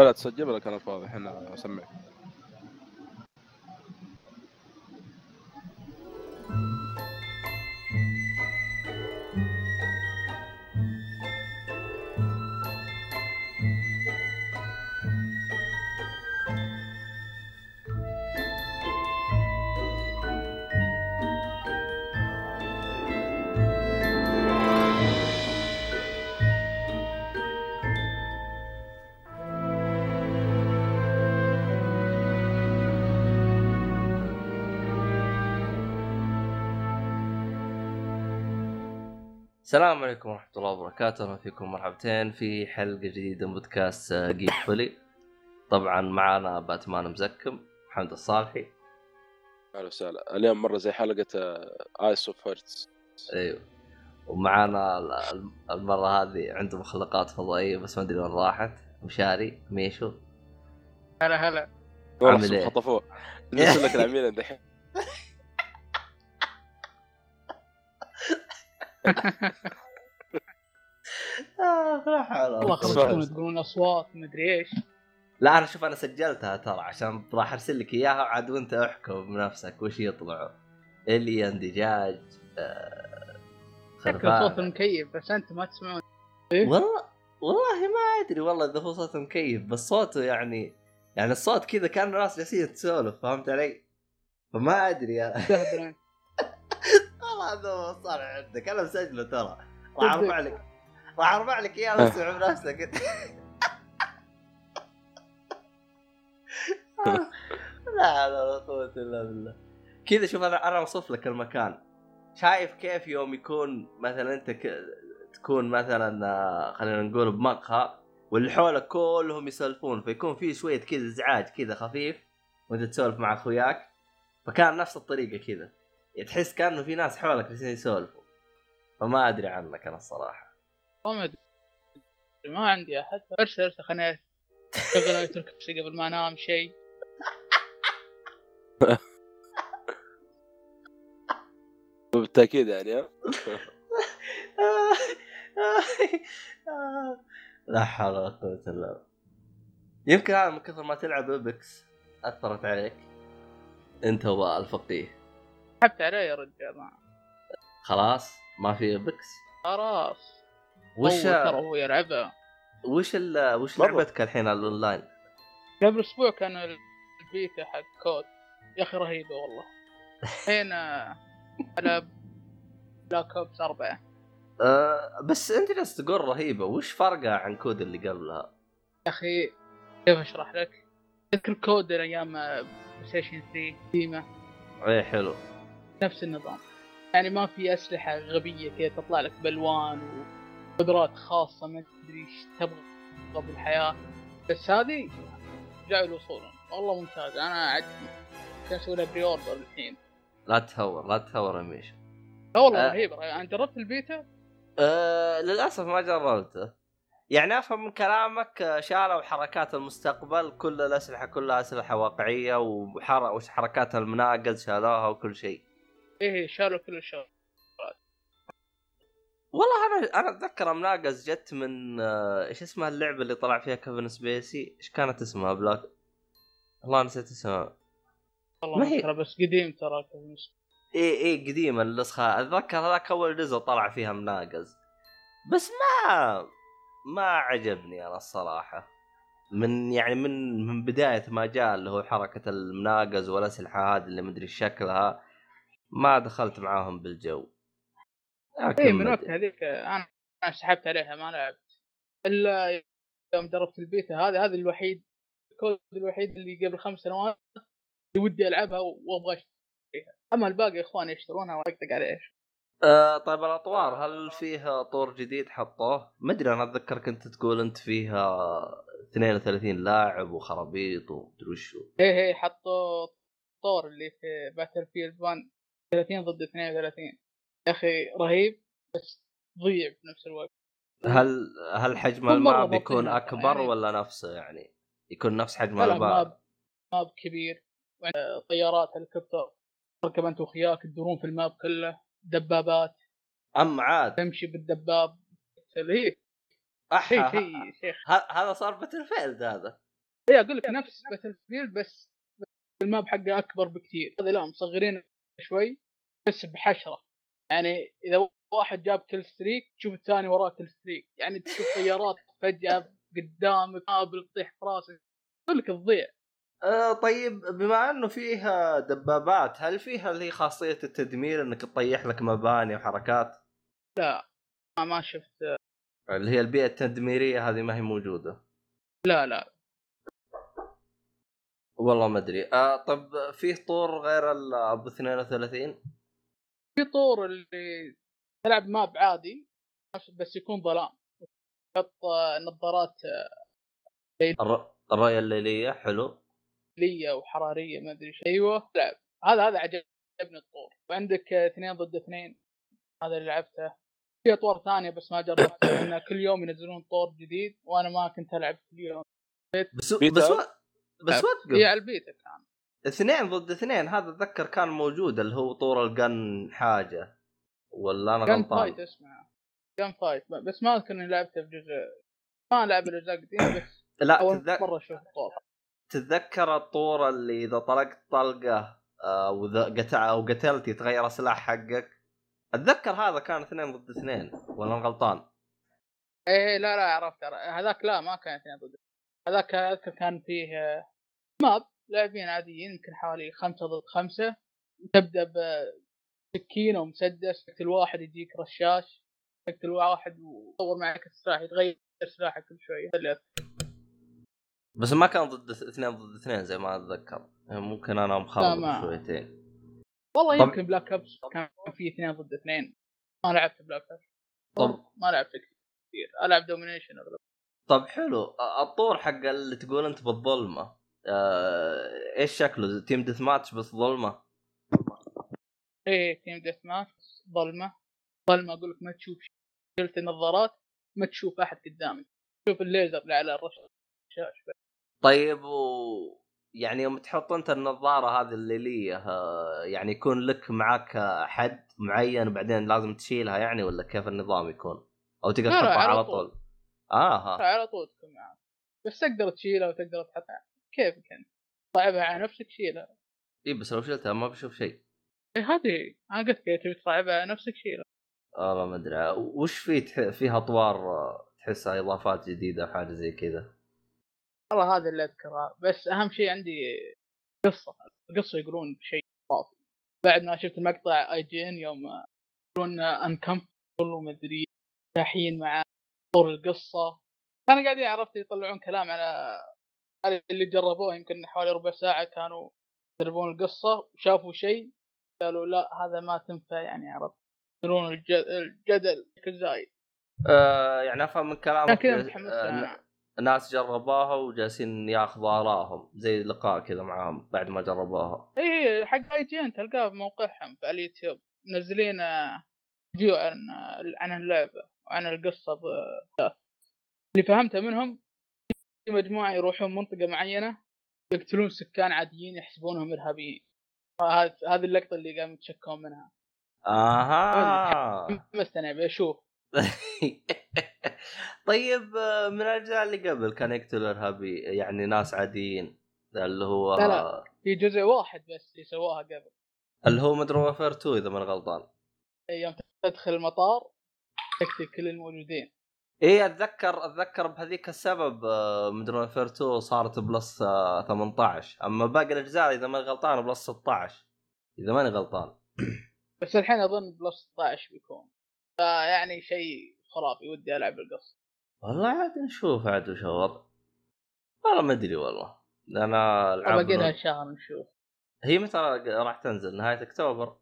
بلا تسجل ولا كلام فاضي؟ إحنا اسمعك السلام عليكم ورحمة الله وبركاته، أهلا فيكم مرحبتين في حلقة جديدة من بودكاست جيك فولي. طبعا معنا باتمان مزكم محمد الصالحي. أهلا وسهلا. اليوم مرة زي حلقة Ace of Hearts ومعنا ال- ال- المرة هذه عنده مخلوقات فضائية بس ما أدري وين راحت. مشاري ميشو. هلا هلا. عامل إيه؟ خطفوه. لك العميل دحين لا حول ولا والله قوة. خلصتون تقولون أصوات مدري إيش لا أنا شوف أنا سجلتها ترى عشان راح أرسل لك إياها وعاد وأنت أحكم بنفسك وش يطلعوا الين دجاج آه، شكل خرفان. صوت المكيف بس أنت ما تسمعون إيه؟ والله والله ما أدري والله إذا هو صوته مكيف بس صوته يعني يعني الصوت كذا كان الناس جالسين تسولف فهمت علي؟ فما أدري انت والله هذا صار عندك. أنا مسجله ترى. راح ارفع لك. راح ارفع لك إياه واسمع بنفسك. لا لا لا قوة إلا بالله. كذا شوف أنا أنا أوصف لك المكان. شايف كيف يوم يكون مثلا أنت ك... تكون مثلا آه، خلينا نقول بمقهى واللي حولك كلهم يسولفون فيكون في شوية كذا إزعاج كذا خفيف وأنت تسولف مع أخوياك. فكان نفس الطريقة كذا. تحس كأنه في ناس حولك جالسين يسولفوا. فما أدري عنك أنا الصراحة. ما أدري. ما عندي أحد. ارسل أرسل خليني شغل اية الكرسي قبل ما أنام شيء. بالتأكيد يعني لا حول ولا قوة إلا بالله. يمكن هذا من كثر ما تلعب Apex أثرت عليك. أنت والفقيه سحبت عليه يا رجال. ما خلاص ما في ابكس خلاص. وش هو ترى هو يلعبها. وش ال... وش. لعبتك الحين على الأونلاين؟ قبل أسبوع كان البيتا حق COD. يا أخي رهيبة والله. الحين آه، العب Black Ops أربعة. أه بس أنت جالس تقول رهيبة. وش فرقها عن COD اللي قبلها؟ يا أخي كيف أشرح لك؟ تذكر COD أيام بلاي ستيشن 3 ديما. إيه حلو. نفس النظام. يعني ما في أسلحة غبية كذا تطلع لك بألوان وقدرات خاصة ما تدري إيش تبغى بالحياة. بس هذه جاي الوصول. والله ممتاز. أنا عاد كان أسوي لها pre-order الحين. لا تهور لا تهور يا ميشو لا والله آه. رهيب رهيب. أنا جربت البيتا؟ أه للأسف ما جربته. يعني أفهم من كلامك آه، شالوا حركات المستقبل. كل الأسلحة كلها أسلحة واقعية وحر... وحركات المناقز شالوها وكل شيء. إيه شالوا كل الشغل والله أنا أنا أتذكر مناقز جت من آه، إيش اسمها اللعبة اللي طلع فيها كيفن سبيسي؟ إيش كانت اسمها؟ Black والله نسيت اسمها. والله ما هي- ترى بس قديم ترى اسمه. اي اي قديمة النسخة. أتذكر هذاك أول جزء طلع فيها مناقز بس ما ما عجبني أنا الصراحة. من يعني من من بداية ما جاء اللي هو حركة المناقز والأسلحة هذه اللي مدري شكلها. ما دخلت معاهم بالجو. إيه من وقت. هذيك أنا سحبت عليها ما لعبت. إلا يوم جربت البيتا هذا هذا الوحيد ال COD الوحيد اللي قبل خمس سنوات اللي ودي ألعبها وأبغى أشتريها. أما الباقي إخواني يشترونها واطقطق على إيش آه طيب الأطوار هل فيها طور جديد حطوه؟ ما أدري أنا أتذكر كنت تقول أنت فيها 32 لاعب وخرابيط ومدري وشو. إيه إيه حطوا طور اللي في Battlefield 1 30 ضد 32 يا أخي رهيب بس ضيع في نفس الوقت. هل هل حجم ال map يكون أكبر يعني. ولا نفسه يعني؟ يكون نفس حجم الماب؟ ماب ماب كبير. طيارات هليكوبتر تركب أنت واخوياك تدورون في ال map كله دبابات. اما عاد. تمشي بالدباب. هي ه- هذا صار Battlefield هذا. اي أقول لك نفس Battlefield بس بس ال map حقه أكبر بكثير. هذا لا مصغرين شوي بس بحشرة. يعني إذا واحد جاب killstreak تشوف الثاني وراه killstreak. يعني تشوف طيارات فجأة قدامك قابل تطيح في راسك يقول لك تضيع. آه طيب بما إنه فيها دبابات هل فيها اللي هي خاصية التدمير إنك تطيح لك مباني وحركات؟ لا ما شفت. اللي هي البيئة التدميرية هذه ما هي موجودة. لا لا. والله ما أدري. آه طب فيه طور غير ال- أبو 32 في طور اللي تلعب ماب عادي بس يكون ظلام. تحط نظارات الر... الرؤية الليلية حلو. ليه وحراريه ما أدري إيش أيوه لعب هذا هذا عجبني الطور. وعندك اثنين ضد اثنين. هذا اللي لعبته. في اطوار ثانية بس ما جربتها لأن كل يوم ينزلون طور جديد وأنا ما كنت ألعب كل يوم. بس بيتا؟ بس و... بس هي وقف على البيتا كان اثنين ضد اثنين هذا اتذكر كان موجود اللي هو طور القن حاجة ولا أنا جن غلطان؟ فايت اسمه. جن فايت بس ما أذكر إني لعبته في جزء ما لعب الأجزاء القديمة بس لا أول تتذكر مرة أشوف الطور. تتذكر الطور اللي إذا طلقت طلقة آه، وذا قتل أو قتلت يتغير السلاح حقك؟ أتذكر هذا كان اثنين ضد اثنين ولا أنا غلطان؟ إيه لا لا عرفت عرفت. هذاك لا ما كان اثنين ضد هذاك أذكر كان فيه ماب لاعبين عاديين يمكن حوالي خمسة ضد خمسة. تبدأ بسكينة ومسدس تقتل واحد يجيك رشاش تقتل واحد وتطور معك السلاح يتغير سلاحك كل شوية. بس ما كان ضد اثنين ضد اثنين زي ما أتذكر. ممكن أنا ما- شويتين. والله طب- يمكن Black Ops كان في اثنين ضد اثنين. ما لعبت Black Ops طب ما لعبت كثير. ألعب Domination أغلب طب حلو الطور حق اللي تقول أنت بالظلمة آه، إيش شكله Team Deathmatch بس ظلمة إيه Team Deathmatch ظلمة ظلمة أقول لك ما تشوف شلت النظارات ما تشوف أحد قدامك تشوف الليزر اللي على الرشاش طيب و يعني يوم تحط أنت النظارة هذه الليليه يعني يكون لك معك حد معين وبعدين لازم تشيلها يعني ولا كيف النظام يكون؟ أو تقدر تحطها على على طول. طول آه ها على طول تكون معاه بس تقدر تشيلها وتقدر تحطها. كيفك انت صعبها على نفسك شيلها. اي بس لو شلتها ما بشوف شيء. إيه هذه أنا قلت لك تبي تصعبها على نفسك شيلها. والله ما أدري. وش في تح... فيها أطوار آه، تحسها إضافات جديدة حاجة زي كذا؟ والله هذا اللي أذكره. بس أهم شيء عندي قصة. القصة يقولون شيء اضافي بعد ما شفت المقطع IGN يوم يقولون uncomfortable ومدري داحين مع طور القصة. كانوا قاعدين عرفت يطلعون كلام على اللي جربوه يمكن حوالي ربع ساعة كانوا يجربون القصة وشافوا شيء قالوا لا هذا ما تنفع يعني عرفت. يصيرون الج- الجدل الزايد آه يعني أفهم من كلامك آه. ناس جربوها وجالسين ياخذوا آرائهم زي لقاء كذا معاهم بعد ما جربوها. إي حق آي جي إن تلقاه في موقعهم في اليوتيوب. منزلين آه، فيديو عن آه، عن اللعبة. وعن القصة ب- اللي فهمته منهم في مجموعة يروحون منطقة معينة يقتلون سكان عاديين يحسبونهم إرهابيين. هذه اللقطة اللي قاموا يتشكون منها. آها! مستنع بشوف طيب من الأجزاء اللي قبل كان يقتل إرهابي يعني ناس عاديين اللي هو لا، لا. في جزء واحد بس اللي سواها قبل. اللي هو Modern Warfare 2 إذا ماني غلطان. يوم تدخل المطار تقتل كل الموجودين. إيه أتذكر أتذكر بهذيك السبب آه، Modern Warfare 2 صارت plus آه، 18 أما باقي الأجزاء إذا ماني غلطان plus 16 إذا ماني غلطان. بس الحين أظن بلس 16 بيكون. فيعني شيء خرافي ودي ألعب القصة. والله عاد نشوف عاد وش الوضع. والله ما أدري والله. أنا العاب باقي شهر نشوف. هي متى راح تنزل؟ نهاية أكتوبر.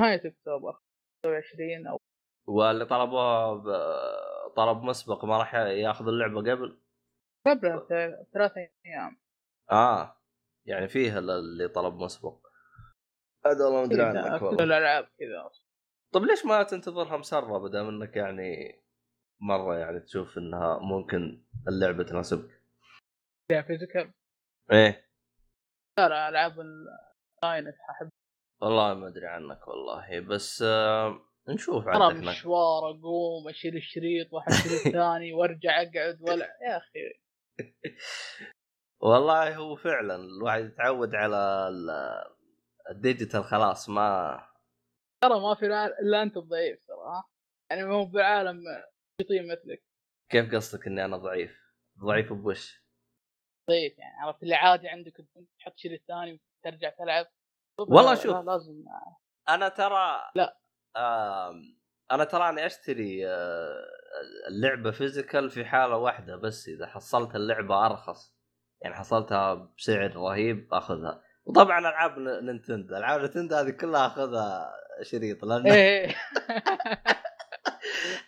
نهاية أكتوبر. 26 أو واللي طلبوها ب- طلب مسبق ما راح ياخذ اللعبة قبل؟ قبل ثلاث أيام. آه يعني فيها اللي طلب مسبق. هذا والله ما أدري عنك كذا، كل والله. الألعاب كذا طب ليش ما تنتظرها مسره بدل منك يعني مرة يعني تشوف إنها ممكن اللعبة تناسبك؟ فيها physical. إيه. لا لا ألعاب الاونلاين أحب. والله ما أدري عنك والله بس آه نشوف ترى عندك هناك. مشوار اقوم اشيل الشريط واحط الشريط ثاني وارجع اقعد ولا يا أخي والله هو فعلا الواحد يتعود على ال- الديجيتال خلاص ما ترى ما في إلا أنت الضعيف ترى يعني مو بالعالم يطير مثلك كيف قصدك إني أنا ضعيف؟ ضعيف بوش؟ ضعيف يعني عرفت اللي عادي عندك تحط شيء الثاني وترجع تلعب والله شوف. لا لازم أنا ترى لا. آم، أنا ترى أني أشتري آه، اللعبة physical في حالة واحدة بس إذا حصلت اللعبة أرخص. يعني حصلتها بسعر رهيب أخذها. وطبعا ألعاب نينتندو ألعاب نينتندو هذه كلها أخذها شريط لأن إيه.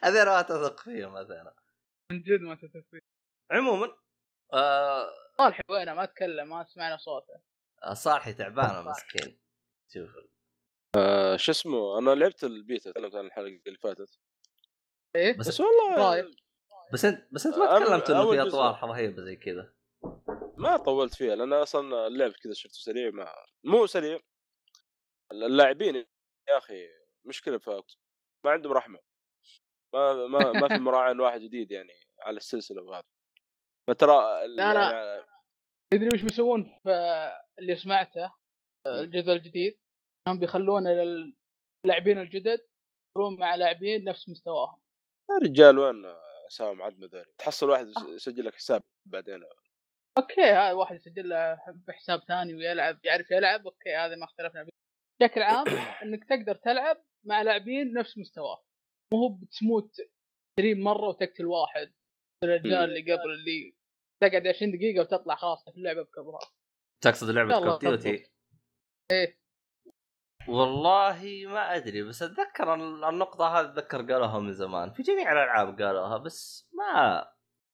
هذول ما تثق فيهم مثلا من جد ما تتفق عموما آه صالح وينه ما تكلم ما سمعنا صوته. صالحي تعبانة مسكين. شوف آه شو اسمه أنا لعبت البيتا تكلمت عن الحلقة اللي فاتت. إيه بس بس والله رايك؟ بس أنت بس أنت ما أنا- تكلمت إنه في. اطوار رهيبه زي كذا. ما طولت فيها لأن أصلا اللعب كذا شفته سريع ما مو سريع. اللاعبين يا أخي مشكلة في ما عندهم رحمة. ما ما ما في مراعاة واحد جديد يعني على السلسلة وهذا. فترى ال- لا، لا. يعني تدري وش بيسوون في اللي سمعته الجزء الجديد. هم بيخلون اللاعبين الجدد يكونون مع لاعبين نفس مستواهم. يا رجال وين اسامه عد مداري تحصل واحد يس- يسجل لك حساب بعدين. أوكي هذا واحد يسجل له بحساب ثاني ويلعب يعرف يلعب أوكي هذا ما اختلفنا فيه بشكل عام إنك تقدر تلعب مع لاعبين نفس مستواه مو هو بتموت 20 مرة وتقتل واحد. الرجال. اللي قبل اللي تقعد 20 دقيقة وتطلع خلاص في اللعبه بكبرها تقصد لعبة Duty إيه. والله ما أدري بس أتذكر ال- النقطة هذه أتذكر قالوها من زمان. في جميع الألعاب قالوها بس ما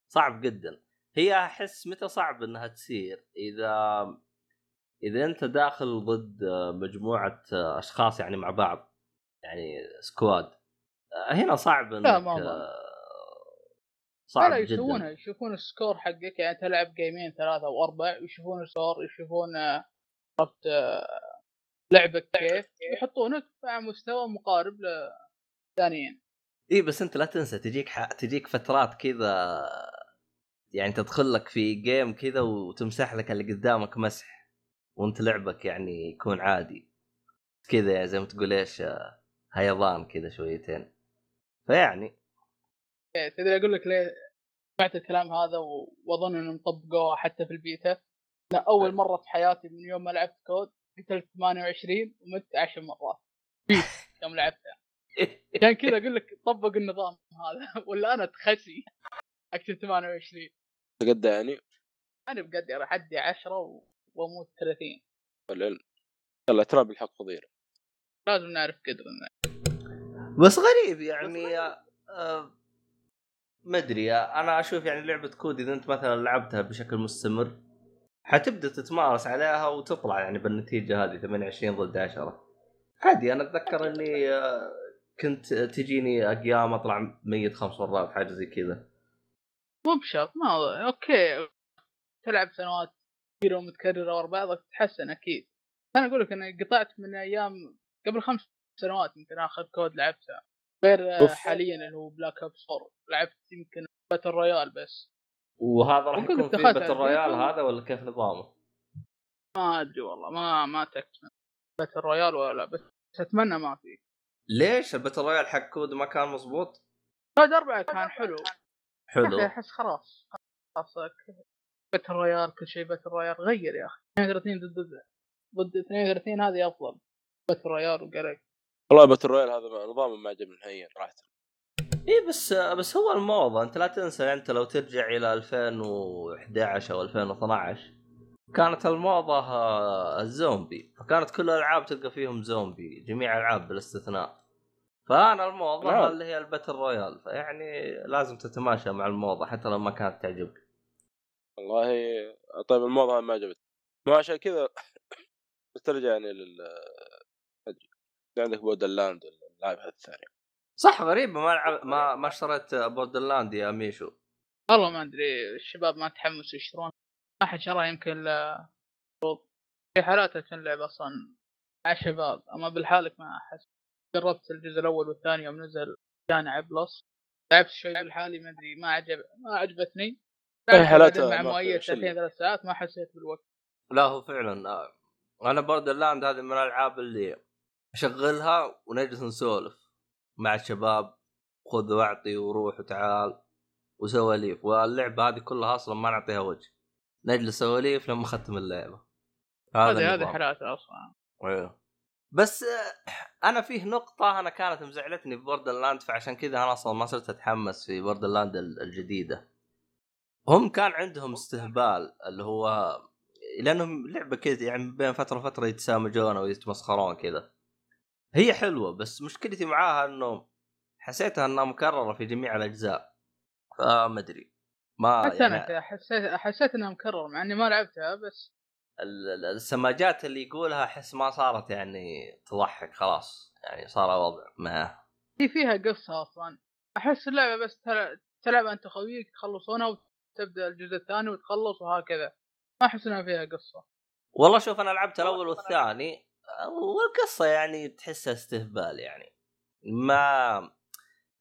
صعب جدا. هي أحس متى صعب إنها تصير؟ إذا إذا أنت داخل ضد مجموعة أشخاص يعني مع بعض يعني squad. هنا صعب إنك لا، ما أظن. صعب لا جدا. يسوونها يشوفون ال score حقك يعني تلعب game ين ثلاثة أو أربع يشوفون ال score يشوفون عرفت آه، لعبك كيف يحطونك مع مستوى مقارب للثانيين اي بس أنت لا تنسى تجيك ح... تجيك فترات كذا يعني تدخل لك في game كذا وتمسح لك اللي قدامك مسح وأنت لعبك يعني يكون عادي. كذا يعني زي ما تقول إيش هيضان كذا شويتين. فيعني. إيه، تدري أقول لك ليه سمعت الكلام هذا وأظن إنهم طبقوها حتى في البيتا؟ لا أول مرة في حياتي من يوم ما لعبت كود قتلت 28 ومت 10 مرات. يوم لعبتها عشان كذا أقول لك طبق النظام هذا. ولا أنا تخسي اقتل 28 قد يعني؟ أنا بقدر راح ادي 10 و- وأموت 30 والعلم يلا ترى بالحق فضيله لازم نعرف قدرنا بس غريب يعني آه، آه، ما أدري أنا أشوف يعني لعبة COD إذا أنت مثلا لعبتها بشكل مستمر حتبدأ تتمارس عليها وتطلع يعني بالنتيجة هذه 28 ضد 10 عادي أنا أتذكر إني آه، كنت تجيني أيام أطلع ميت خمس مرات حاجة زي كذا. مو بشرط ما أوكي. تلعب سنوات كثيرة ومتكررة ورا بعض تتحسن أكيد. أنا أقول لك إني قطعت من أيام قبل خمس سنوات يمكن آخر COD لعبتها غير آه،. حاليا اللي هو Black Ops 4 لعبت يمكن Battle Royale بس. وهذا راح ممكن يكون في Battle Royale البيت و- هذا ولا كيف نظامه؟ ما أدري والله ما ما تكتم Battle Royale ولا لا بس أتمنى ما في. ليش؟ ال Battle Royale حق COD ما كان مزبوط؟ COD أربعة كان حلو. حلو. أحس خلاص. خلاص Battle Royale كل شيء Battle Royale. غير يا أخي. 32 ضد ضد. 32 هذه أفضل. Battle Royale وقرق والله Battle Royale هذا نظامه ما عجبني نهائيا صراحة. اي بس بس هو الموضة أنت لا تنسى أنت لو ترجع إلى 2011 أو 2012 كانت الموضة الزومبي. فكانت كل الألعاب تلقى فيهم زومبي جميع الالعاب بالاستثناء. فأنا الموضة نعم. اللي هي ال Battle Royale فيعني لازم تتماشى مع الموضة حتى لو ما كانت تعجبك. والله طيب الموضوع ما عجبتني. مو عشان كذا ترجع يعني لل. عندك Borderlands اللاعب هذا الثاني. صح. غريبه ما لعب ما ما اشتريت Borderlands يا ميشو. والله ما أدري الشباب ما تحمسوا يشترون. ما حد شراها يمكن في حالات تنلعب أصلا مع شباب أما بالحالك ما أحس. جربت الجزء الأول والثاني يوم نزل جا مع Plus لعبت شوي بالحالي ما أدري ما عجب ما عجبتني. بعدين مع مؤيد. ساعتين ثلاث ساعات ما حسيت بالوقت. لا هو فعلا آه. أنا Borderland هذه من الألعاب اللي أشغلها ونجلس نسولف. مع الشباب خذ واعطي وروح وتعال وسواليف واللعبة هذه كلها أصلا ما نعطيها وجه نجلس سواليف لما ختم اللعبة هذه هذه. حالاتها أصلا أيوه بس آه، أنا فيه نقطة أنا كانت مزعلتني في Borderland فعشان كذا أنا أصلا ما صرت أتحمس في Borderland ال- الجديدة. هم كان عندهم استهبال اللي هو لأنهم لعبة كذا يعني بين فترة وفترة يتسامجون أو يتمسخرون كذا. هي حلوة بس مشكلتي معاها إنه حسيتها إنها مكررة في جميع الأجزاء. فما أدري. ما حتى أنا يعني كذا حسيت حسيت إنها مكرر مع إني ما لعبتها بس ال- ال- السماجات اللي يقولها أحس ما صارت يعني تضحك خلاص يعني صار وضع ما هي فيها قصة أصلا أحس اللعبة بس تل- تلعب انت وخويك تخلصونها وتبدأ الجزء الثاني وتخلص وهكذا ما أحس إنها فيها قصة والله شوف أنا لعبت الأول والثاني والقصة يعني تحسها استهبال يعني. ما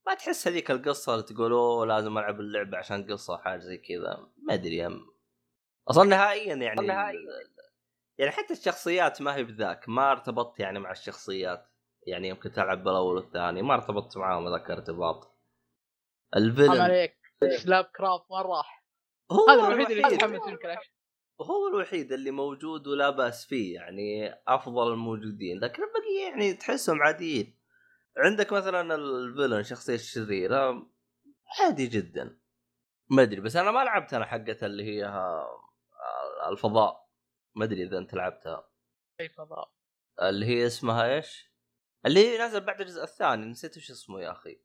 ما تحس هذيك القصة اللي تقول أوه لازم ألعب اللعبة عشان قصة حاجة زي كذا. ما أدري أم- أصلا نهائيا يعني ال- يعني حتى الشخصيات ما هي بذاك. ما ارتبطت يعني مع الشخصيات. يعني يمكن تلعب بالأول والثاني ما ارتبطت معاهم ذاك الارتباط حرام الفيلم. عليك. سلاب كرافت ما راح؟ هو هذا الوحيد اللي يتحمس يمكن. هو الوحيد اللي موجود ولا بأس فيه يعني أفضل الموجودين لكن البقية يعني تحسهم عاديين. عندك مثلا ال villain شخصية الشريرة عادي جدا. ما أدري بس أنا ما لعبت أنا حقت اللي هي ها- الفضاء. ما أدري إذا أنت لعبتها. أي فضاء. اللي هي اسمها إيش؟ اللي هي نزل بعد الجزء الثاني نسيت وش اسمه يا أخي.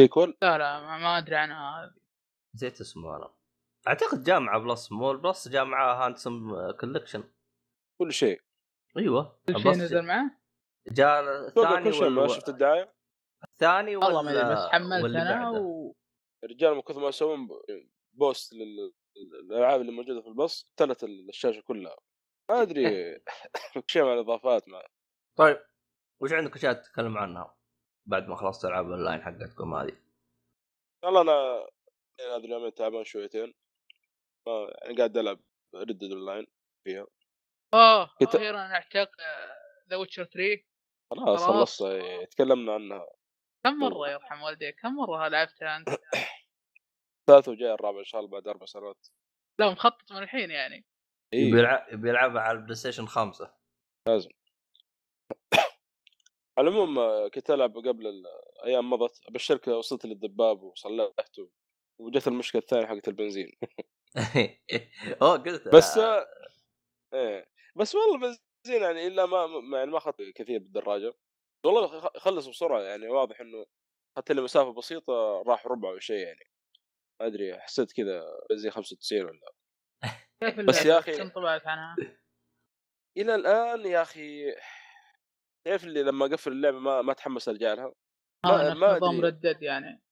sequel لا لا ما, ما أدري عنها هذه. نسيت اسمه أنا. أعتقد جاء مع Plus مو ال Plus جاء معاه Handsome Collection كل شيء. أيوه. كل شيء نزل معه؟ جاء الثاني كل شيء ما شفت الدعاية؟ الثاني ولا والله ما ادري بس حملت أنا. و... الرجال من كثر ما يسوون boost لل- للألعاب اللي موجودة في البص تلت الشاشة كلها. ما أدري. شيء مع الإضافات مع طيب. وش عندك أشياء تتكلم عنها بعد ما خلصت ألعاب اونلاين حقتكم هذه؟ والله أنا هذه اليومين تعبان شويتين. ما يعني قاعد ألعب Red Dead Online فيها. آه كت- أخيرا اعتق The Witcher 3 خلاص خلاص. خلصت. تكلمنا عنها كم مرة يرحم والديك كم مرة لعبتها أنت؟ ثالث وجاي الرابع إن شاء الله بعد أربع سنوات. لا مخطط من الحين يعني. إيه. بيلعب بيلعبها على ال PlayStation 5 على العموم آه، كنت ألعب قبل الأيام مضت أبشرك وصلت للدباب وصلحته وجت المشكلة الثانية حقت البنزين. اوه قلت بس آه، إيه. بس والله بنزين يعني إلا ما ما- يعني ما أخذت كثير بالدراجة. والله خ- خلص بسرعة يعني واضح إنه لي مسافة بسيطة راح ربع أو شيء يعني. ما أدري حسيت كذا بنزين 95 ولا كيف بس؟ يا أخي- كم طبعت عنها؟ إلى الآن يا أخي تعرف اللي لما أقفل اللعبة ما ما أتحمس ارجع لها؟ ما- ما نظام. Red Dead يعني.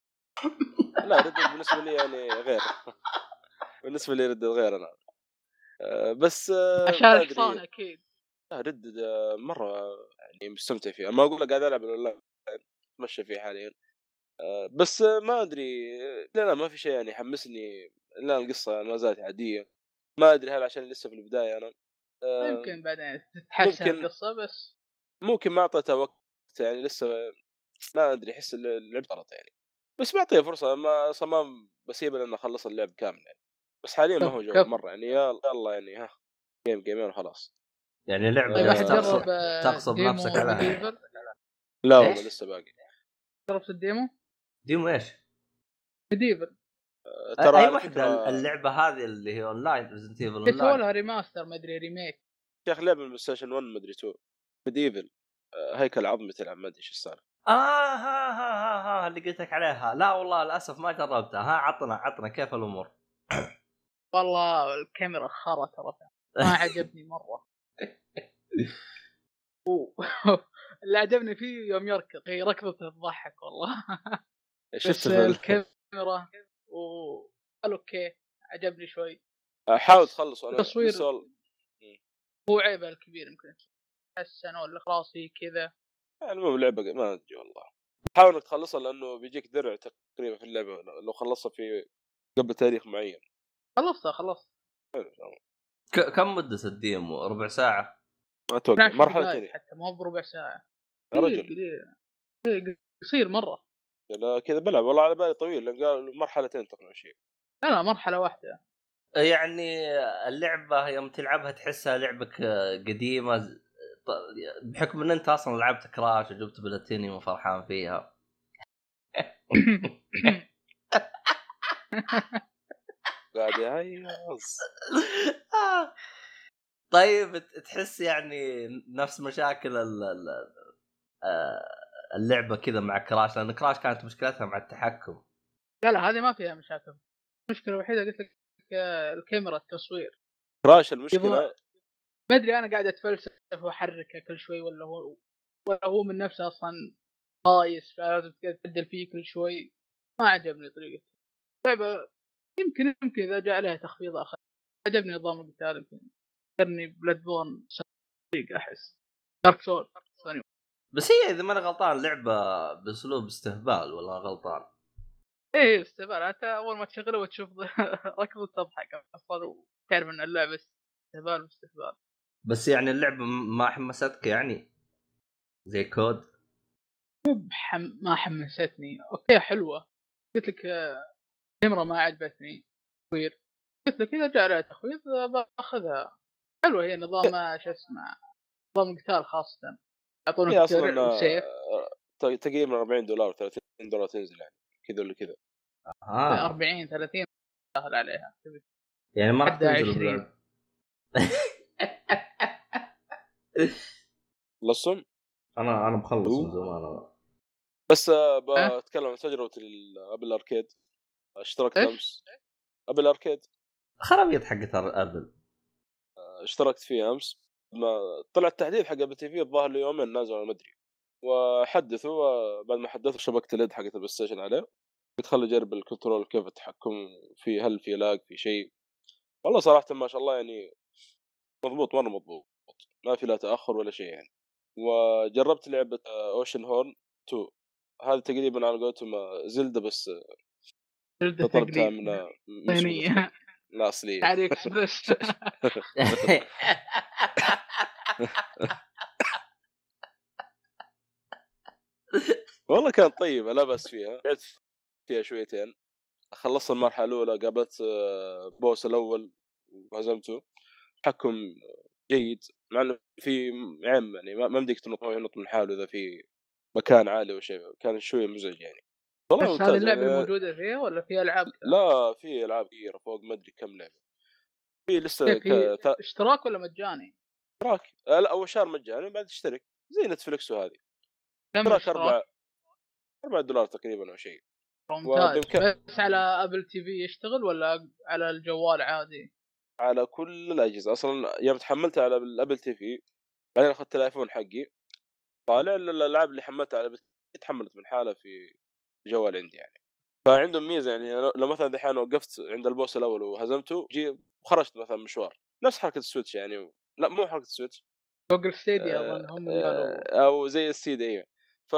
لا Red Dead بالنسبة لي يعني غير. بالنسبة لي Red Dead غير أنا. آه، بس آه، عشان ما. الحصان أكيد. لا Red Dead آه، مرة يعني مستمتع فيها. ما أقول لك قاعد ألعب الاونلاين أتمشى فيه حاليا. بس ما أدري. لا لا ما في شيء يعني يحمسني. لا القصة ما زالت عادية. ما أدري هل عشان لسه في البداية أنا. يمكن بعدين تتحسن. القصة بس. ممكن ما أعطيتها وقت يعني لسه ما أدري أحس اللعب غلط يعني. بس بعطيها فرصة ما صمام بسيبه لأنه خلص اللعب كامل يعني. بس حاليا ما هو جو. مرة يعني يلا يلا يعني ها جيم جيمين وخلاص يعني لعبة طيب آه، تغصب جرب آه، نفسك عليها. ميديفل؟ لا؟ والله لسه باقي جربت الديمو؟ ديمو إيش؟ ميديفل آه، أي ترى على واحدة فكرة اللعبة هذه اللي هي اونلاين ريزنت ايفل اونلاين لها remaster ما أدري remake يا أخي لعبة من PlayStation 1 مدري 2 MediEvil هيكل عظمي تلعب ما أدري إيش السالفة آه ها ها ها ها اللي قلت لك عليها لا والله للأسف ما جربتها ها عطنا عطنا كيف الأمور والله الكاميرا خرا ترى. ما عجبني مرة. اللي عجبني فيه يوم يركض هي ركضته تضحك والله. شفت الكاميرا و قال okay عجبني شوي. حاول تخلص أنا تصوير. هو عيبه الكبير يمكن. حسن ولا خلاص هي كذا. المهم لعبه ما أدري والله. حاول إنك تخلصها لأنه بيجيك درع تقريبا في اللعبة لو خلصها في قبل تاريخ معين. خلصتها خلصت. ك- كم مدة ال demo؟ ربع ساعة؟ ما أتوقع 12 مرحلة حتى مو بربع ساعة. يا قليل- رجل قليل. قصير مرة. لا كذا بلعب. والله على بالي طويل لأن قال مرحلتين تقريبا شيء. لا لا مرحلة واحدة. يعني اللعبة يوم تلعبها تحسها لعبه ك- قديمه بحكم إن أنت أصلا لعبت كراش وجبت بلاتينيوم وفرحان فيها. قاعد يهيص طيب ت- تحس يعني نفس مشاكل آه، اللعبة كذا مع كراش؟ لأن كراش كانت مشكلتها مع التحكم. لا لا هذه ما فيها مشاكل. المشكلة الوحيدة قلت لك آه، الكاميرا التصوير. كراش المشكلة؟ ما أدري أنا قاعد أتفلسف وأحركه كل شوي ولا هو ولا هو من نفسه أصلا خايس فلازم تبدل فيه كل شوي. ما عجبني طريقته لعبه يمكن يمكن إذا جاء عليها تخفيض آخر. عجبني نظام القتال يمكن فكرني Bloodborne أحس. Dark Soul بس هي إذا ماني غلطان لعبة بأسلوب استهبال ولا غلطان. إيه استهبال. انت أول ما تشغله وتشوف ركض وتضحك أصلا وتعرف ان اللعبة استهبال واستهبال بس يعني اللعبة ما حمستك يعني؟ زي كود. ما حمستني. okay حلوة. قلت لك كاميرا ما عجبتني تصوير قلت لك اذا جاء عليها تخفيض باخذها حلوة هي نظام شو اسمه نظام القتال خاصه يعطونك أصلا وسيف آه، تقريبا 40 دولار 30 دولار تنزل يعني كذا ولا كذا آه 40 30 سهل عليها يعني ما راح تنزل 20. بلعب. لصم أنا أنا مخلص من. زمان. بس آه،؟ بتكلم عن تجربة Apple Arcade اشتركت إيش؟ أمس. Apple Arcade. خرابيط حقت Apple. اشتركت فيه أمس. ما طلع التحديث حق Apple TV الظاهر لي يومين نازل ما أدري. وحدثوا آه، بعد ما حدثوا شبكت اليد حقت ال PlayStation عليه. قلت خلي اجرب ال control كيف التحكم في هل في lag في شيء. والله صراحة ما شاء الله يعني مضبوط مرة مضبوط. ما في لا تأخر ولا شيء يعني. وجربت لعبة Oceanhorn 2 هذه تقريبا على قولتهم آه، Zelda بس طلبتها من AliExpress والله كانت طيبة. لا بأس فيها. لعبت فيها شويتين. خلصت المرحلة الأولى قابلت آه، boss الأول وهزمته. تحكم جيد. مع إنه في عيب يعني ما بدك تنط ينط من حاله إذا في مكان عالي أو شيء. كان شوية مزعج يعني. والله بس هذه اللعبة يعني موجودة فيها ولا في ألعاب؟ لا في ألعاب كثيرة فوق ما أدري كم لعبة. في لسه هي؟ ك... اشتراك ولا مجاني؟ اشتراك. آه، لا أول شهر مجاني بعد تشترك زي نتفلكس وهذه. كم اشتراك اشتراك؟ أربع أربع دولار تقريبا أو شيء. ممتاز. بس على Apple TV يشتغل ولا على الجوال عادي؟ على كل الأجهزة. أصلا يوم تحملتها على ال Apple TV بعدين أخذت الآيفون حقي. طالع ال- الألعاب اللي حملتها على في تحملت من حالها في الجوال عندي يعني. فعندهم ميزة يعني لو- مثلا دحين وقفت عند ال boss الأول وهزمته جي وخرجت مثلا مشوار. نفس حركة ال Switch يعني لا مو حركة ال Switch. Google Stadia آه، هم آه، أو زي ال Stadia أيوه ف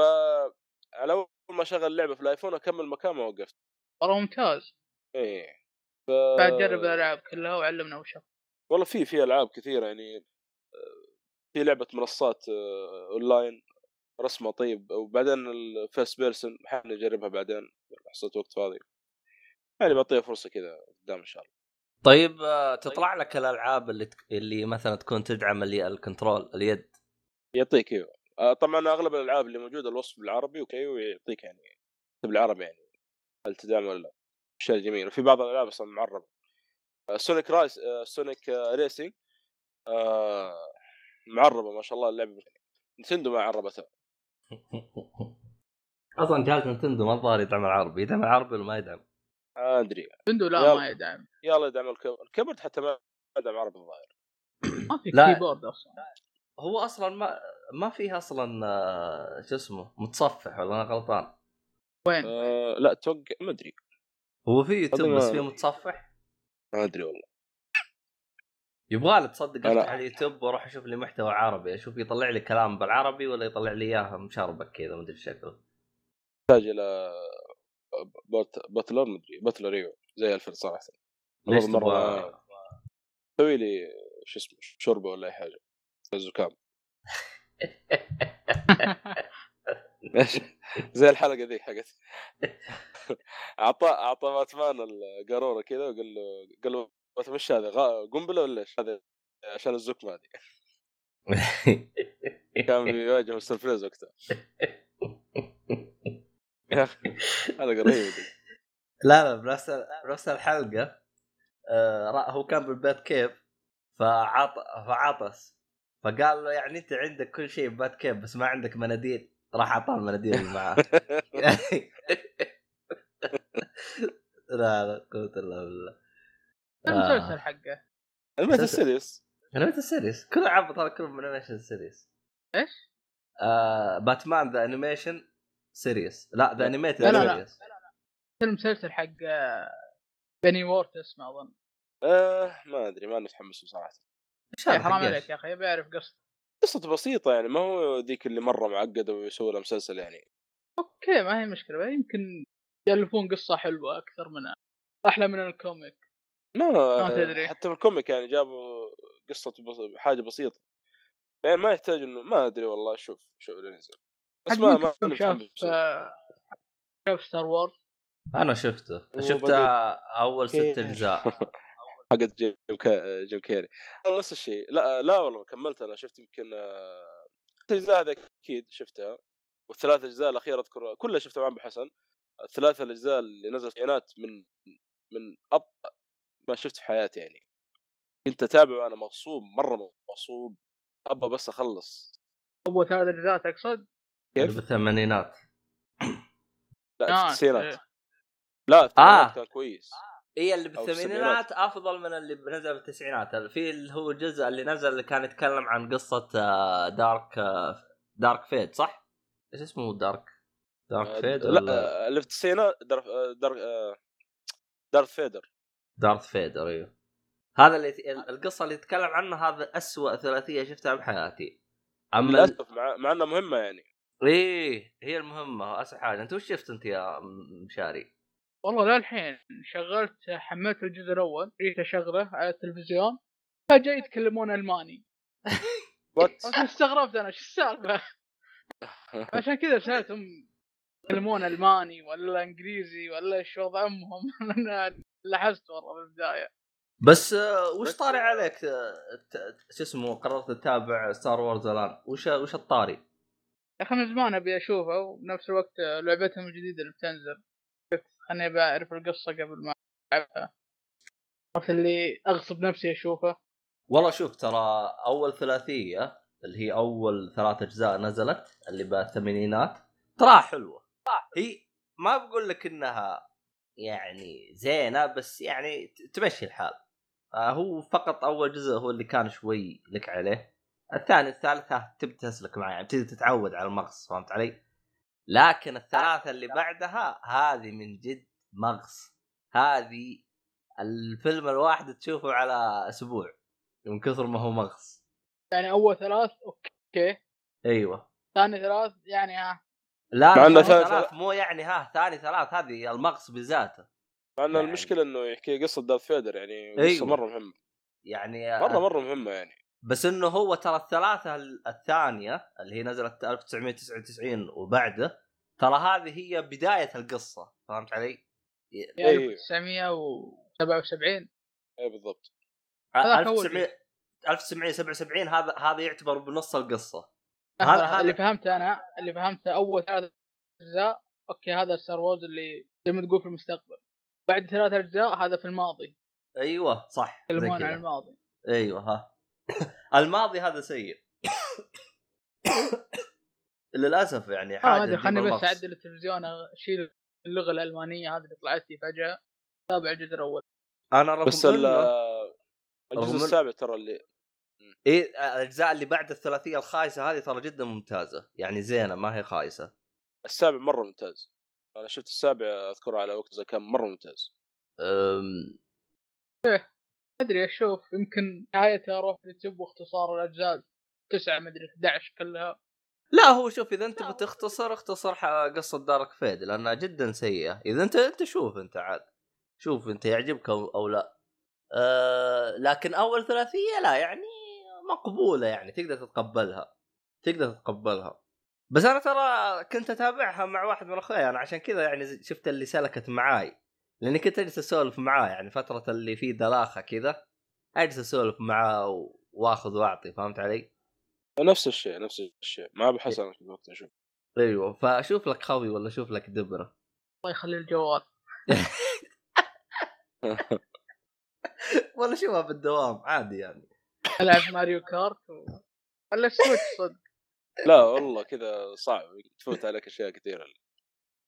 على أول ما اشغل اللعبة في الآيفون أكمل مكان ما وقفت. والله ممتاز. إيه. ف بعد جرب الألعاب كلها وعلمنا وش والله في في ألعاب كثيرة يعني آه، في لعبة منصات آه، أونلاين. رسمه طيب وبعدين ال first person حابب نجربها بعدين حصلت وقت فاضي. يعني بعطيها فرصة كذا قدام إن شاء الله. طيب آه، تطلع لك الألعاب اللي تك... اللي مثلا تكون تدعم اللي ال control اليد؟ يعطيك أيوه. آه، طبعا أغلب الألعاب اللي موجودة الوصف بالعربي أوكي ويعطيك يعني بالعربي يعني هل تدعم ولا لا. شيء جميل. وفي بعض الألعاب أصلا معربة. Sonic Race Sonic Racing آه، معربة ما شاء الله اللعبة Nintendo ما عربتها. أصلا جهاز Nintendo ما الظاهر يدعم العربي يدعم العربي ولا ما يدعم؟ ما أدري. Nintendo لا يلا. ما يدعم. يلا يدعم ال key ال keyboard حتى ما يدعم عربي الظاهر. ما في لا. keyboard أصلا. هو أصلا ما ما فيه أصلا آه، شو اسمه متصفح ولا أنا غلطان؟ وين؟ آه لا أتوقع ما أدري. هو في يوتيوب بس فيه متصفح؟ ما أدري والله. يبغى تصدق افتح اليوتيوب وأروح أشوف لي محتوى عربي أشوف يطلع لي كلام بالعربي ولا يطلع لي اياه مشربك كذا ما أدري شكله يحتاج إلى butler ما أدري butler إيوه زي الفل صراحة ليش تبغى؟ سوي لي شو اسمه شوربة ولا أي حاجة. زكام. زي الحلقة ذي حقت. اعطى أعطى باتمان القارورة كذا وقال له قال له "Batman إيش هذا قنبلة ولا إيش؟ هذا عشان الزكمة هذه. كان بيواجه Mr. Freeze وقتها. يا أخي رهيبه دي لا لا بنفس بنفس الحلقة. آه هو كان بال Batcave فعط فعطس. فقال له يعني أنت عندك كل شيء ب Batcave بس ما عندك مناديل. راح أعطاه المناديل اللي معاه. لا لا قوة إلا بالله. المسلسل حقه؟ ال animated series animation series كله عبط هذا كله من animation series إيش؟ آه Batman the animation series لا the animated لا، لا، لا. series المسلسل حق آه، Pennyworth اسمه أظن. آه ما أدري ما متحمس بصراحة. يا هذا حرام عليك؟ يا أخي ابي اعرف قصته. قصته بسيطة يعني ما هو ذيك اللي مرة معقدة ويسوي لها مسلسل يعني. أوكي ما هي مشكلة يمكن يألفون قصة حلوة أكثر من أحلى من ال comic. ما ما تدري. حتى في ال comic يعني جابوا قصة بس... حاجة بسيطة. يعني ما يحتاج إنه ما أدري والله شوف شوف اللي نزل بس ما ما أنا شاف. آه، Star Wars أنا شفته. شفته أول ست؟ أجزاء. حقت جيم كا... Jim Carrey. نفس الشيء. لا لا والله كملت أنا. شفت يمكن آه، الاجزاء هذه أكيد شفتها. والثلاث أجزاء الاخيره أذكر كلها شفتها مع ابو حسن الثلاث الأجزاء اللي نزلت في التسعينات من من ابطا ما شفت في حياتي يعني كنت أتابع وأنا مغصوب مرة مغصوب ابى بس أخلص اول ثلاث اجزاء تقصد؟ كيف؟ بالثمانينات لا في آه، التسعينات إيه. لا الثمانينات آه. كان كويس هي اللي أو بالثمانينات أفضل من اللي نزل بالتسعينات في اللي هو الجزء اللي نزل اللي كان يتكلم عن قصة آه، دارك آه، دارك فيد صح؟ إيش اسمه دارك؟ دارك فيد لا آه، اللي في التسعينات دار دار آه، دارث فيدر دارث فيدر أيوه. هذا اللي القصة اللي يتكلم عنها هذا أسوأ ثلاثية شفتها بحياتي. أما للأسف مع, مع إنها مهمة يعني. إيه هي المهمة اسوء حاجة. أنت وش شفت أنت يا مشاري؟ والله لا الحين شغلت حملت الجزء الأول جيت أشغله على التلفزيون فجاه يتكلمون ألماني. استغربت أنا شو السالفة؟ عشان كذا سألتهم يتكلمون ألماني ولا إنجليزي ولا إيش وضع امهم لاحظت والله في البداية. بس وش طاري عليك؟ آه، ت- شو اسمه قررت تتابع Star Wars الآن. وش وش الطاري؟ يا أخي من زمان أبي أشوفه وبنفس الوقت لعبتهم الجديدة اللي بتنزل. خليني أبي أعرف القصة قبل ما ألعبها. عرفت اللي أغصب نفسي أشوفه. والله شوف ترى أول ثلاثية اللي هي أول ثلاث أجزاء نزلت اللي بالثمانينات تراها حلوة. هي ما بقول لك إنها يعني زينة بس يعني تمشي الحال. آه هو فقط أول جزء هو اللي كان شوي لك عليه. الثاني الثالث ها تبي تسلك معي يعني تبي تتعود على المغص فهمت علي؟ لكن الثلاثة اللي بعدها هذه من جد مغص. هذه الفيلم الواحد تشوفه على أسبوع من كثر ما هو مغص. يعني أول ثلاث أوكي. أيوه. ثاني ثلاث يعني ها لا مع ثاني ثالث- ثلاث مو يعني ها ثاني ثلاث هذه المغص بذاته. مع ان يعني- المشكلة إنه يحكي قصة دارث فيدر يعني قصة أيوة. مرة مهمة. يعني مرة مرة مهمة يعني. بس إنه هو ترى الثلاثة ال- الثانية اللي هي نزلت 1999 وبعده ترى هذه هي بداية القصة فهمت علي؟ يعني أيوه. 1977 اي بالضبط. هذاك أول 1900 1977 هذا هذا يعتبر بنص القصة. هذا- اللي فهمته أنا اللي فهمته أول ثلاث أجزاء أوكي هذا Star Wars اللي زي ما تقول في المستقبل. بعد ثلاث أجزاء هذا في الماضي. أيوه صح يتكلمون. عن الماضي. أيوه ها. الماضي هذا سيء. للأسف يعني آه حاجة تجيب خلني بس. أعدل التلفزيون أشيل اللغة الألمانية هذه اللي طلعت لي فجأة. تابع الجزء الأول. أنا رغم بس ال- الجزء السابع ترى اللي إيه الأجزاء اللي بعد الثلاثية الخايسة هذه ترى جدا ممتازة. يعني زينة ما هي خايسة. السابع مرة ممتاز. أنا شفت السابع أذكره على وقت زي كان مرة ممتاز. أم... أدري أشوف يمكن نهايتها أروح ليوتيوب واختصار الأجزاء تسعه مدري 11 كلها. لا هو شوف إذا أنت بتختصر اختصر قصة دارك فيد لأنها جدا سيئة. إذا أنت أنت شوف أنت عاد. شوف أنت يعجبك أو, أو لا. آه لكن أول ثلاثية لا يعني مقبولة يعني تقدر تتقبلها. تقدر تتقبلها. بس أنا ترى كنت أتابعها مع واحد من اخوياي أنا عشان كذا يعني شفت اللي سلكت معاي. لأني كنت أجلس أسولف معاه يعني فترة اللي فيه دلاخة كذا أجلس أسولف معاه وأخذ وأعطي فهمت علي؟ نفس الشيء نفس الشيء. مع ابو حسن في الوقت أشوف أيوه. فأشوف لك خوي ولا أشوف لك دبرة. الله يخلي الجوال. ولا أشوفها بالدوام عادي يعني. العب Mario Kart و... ولا Switch صدق. لا والله كذا صعب تفوت عليك أشياء كثيرة.